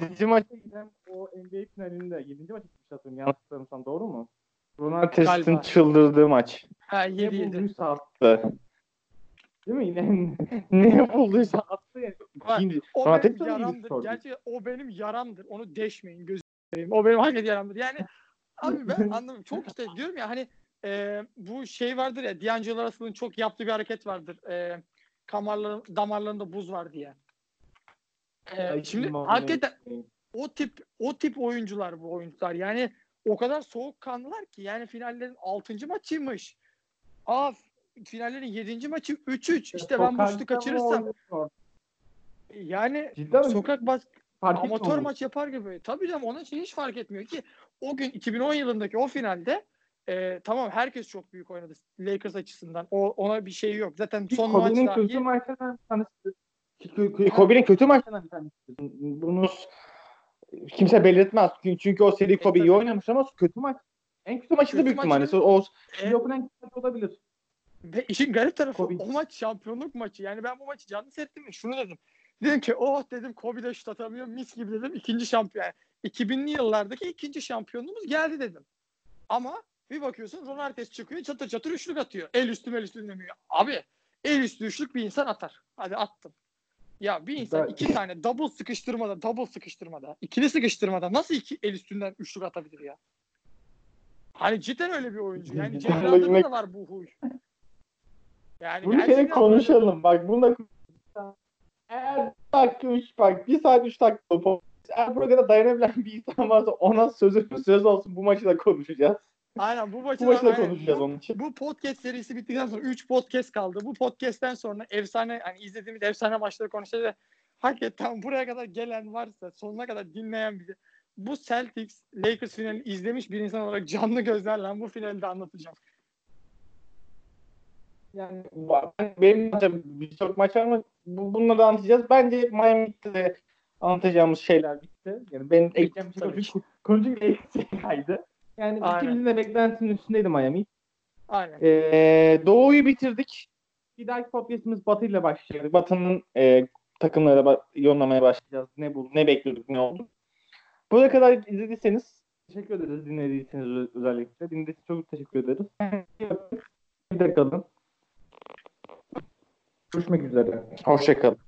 7. maça giden o NBA finalinde 7. maça gitmiş hatırlıyorum. Yanlış hatırlamıyorsam doğru mu? Ron Artest'in Galiba. çıldırdığı maç. Ha 7 Ne 7. bulduysa attı. Değil mi? Yine ne bulduysa attı. Yani. Var. İkinci. O benim yaramdır. Gerçi o benim yaramdır. Onu deşmeyin gözüm. O benim hakikaten yaramdır. Yani abi ben anlamıyorum. Çok işte diyorum ya hani e, bu şey vardır ya D'Angelo Russell'ın çok yaptığı bir hareket vardır. E, kamarların, damarlarında buz var diye. E, Ay, şimdi hakikaten o tip o tip oyuncular bu oyuncular. Yani o kadar soğukkanlılar ki yani finallerin 6. maçıymış. Aa finallerin 7. maçı 3-3. İşte ben bu şutu kaçırırsam yani Cidden sokak bas amatör maç yapar gibi. Tabii canım onun için hiç fark etmiyor ki. O gün 2010 yılındaki o finalde e, tamam herkes çok büyük oynadı Lakers açısından. O ona bir şey yok. Zaten son maç dahi Kobe'nin kötü maçlarından bir tanesi. Bunu kimse belirtmez. Çünkü- Çünkü o seri Kobe iyi oynamış ama kötü maç. En kötü maçı da büyük ihtimalle. O E, playoff'un en kötü maçı olabilir. Ve işin garip tarafı Kobe. o maç şampiyonluk maçı. Yani ben bu maçı canlı seyrettim ve şunu dedim. Dedim ki oh dedim Kobe de şut atamıyor mis gibi dedim. ikinci şampiyon. Yani 2000'li yıllardaki ikinci şampiyonluğumuz geldi dedim. Ama bir bakıyorsun Ron Artest çıkıyor çatır çatır üçlük atıyor. El üstü el üstü demiyor. Abi el üstü üçlük bir insan atar. Hadi attım. Ya bir insan Ben- iki tane double sıkıştırmada, double sıkıştırmada, ikili sıkıştırmada nasıl iki el üstünden üçlük atabilir ya? Hani cidden öyle bir oyuncu. Yani yine- da var bu huy. Yani Bunu şey konuşalım. Bak bunu da eğer bir dakika 3 bak bir saat 3 dakika bu- eğer burada dayanabilen bir insan varsa ona sözü söz olsun bu maçı da konuşacağız. Aynen bu maçı Bu aynen. konuşacağız Bu- onun için. Bu podcast serisi bittikten sonra 3 podcast kaldı. Bu podcast'ten sonra efsane hani izlediğimiz efsane maçları konuşacağız ve hakikaten buraya kadar gelen varsa sonuna kadar dinleyen bizi bu Celtics Lakers finalini izlemiş bir insan olarak canlı gözlerle bu finalde anlatacağım. Yani ben- benim birçok maç var ama bu, bununla da anlatacağız. Bence Miami'de de anlatacağımız şeyler bitti. Yani benim ekleyeceğim bir şey bir kaydı. Yani Aynen. ikimizin de beklentisinin üstündeydi Miami. Aynen. Ee, Doğu'yu bitirdik. Bir dahaki podcastimiz Batı ile başlayacak. Batı'nın e, takımlara ba- yollamaya başlayacağız. Ne buldu, ne bekliyorduk, ne oldu. Buraya kadar izlediyseniz teşekkür ederiz dinlediyseniz özellikle. Dinlediğiniz çok teşekkür ederiz. Bir de kalın. Görüşmek üzere. Hoşçakalın.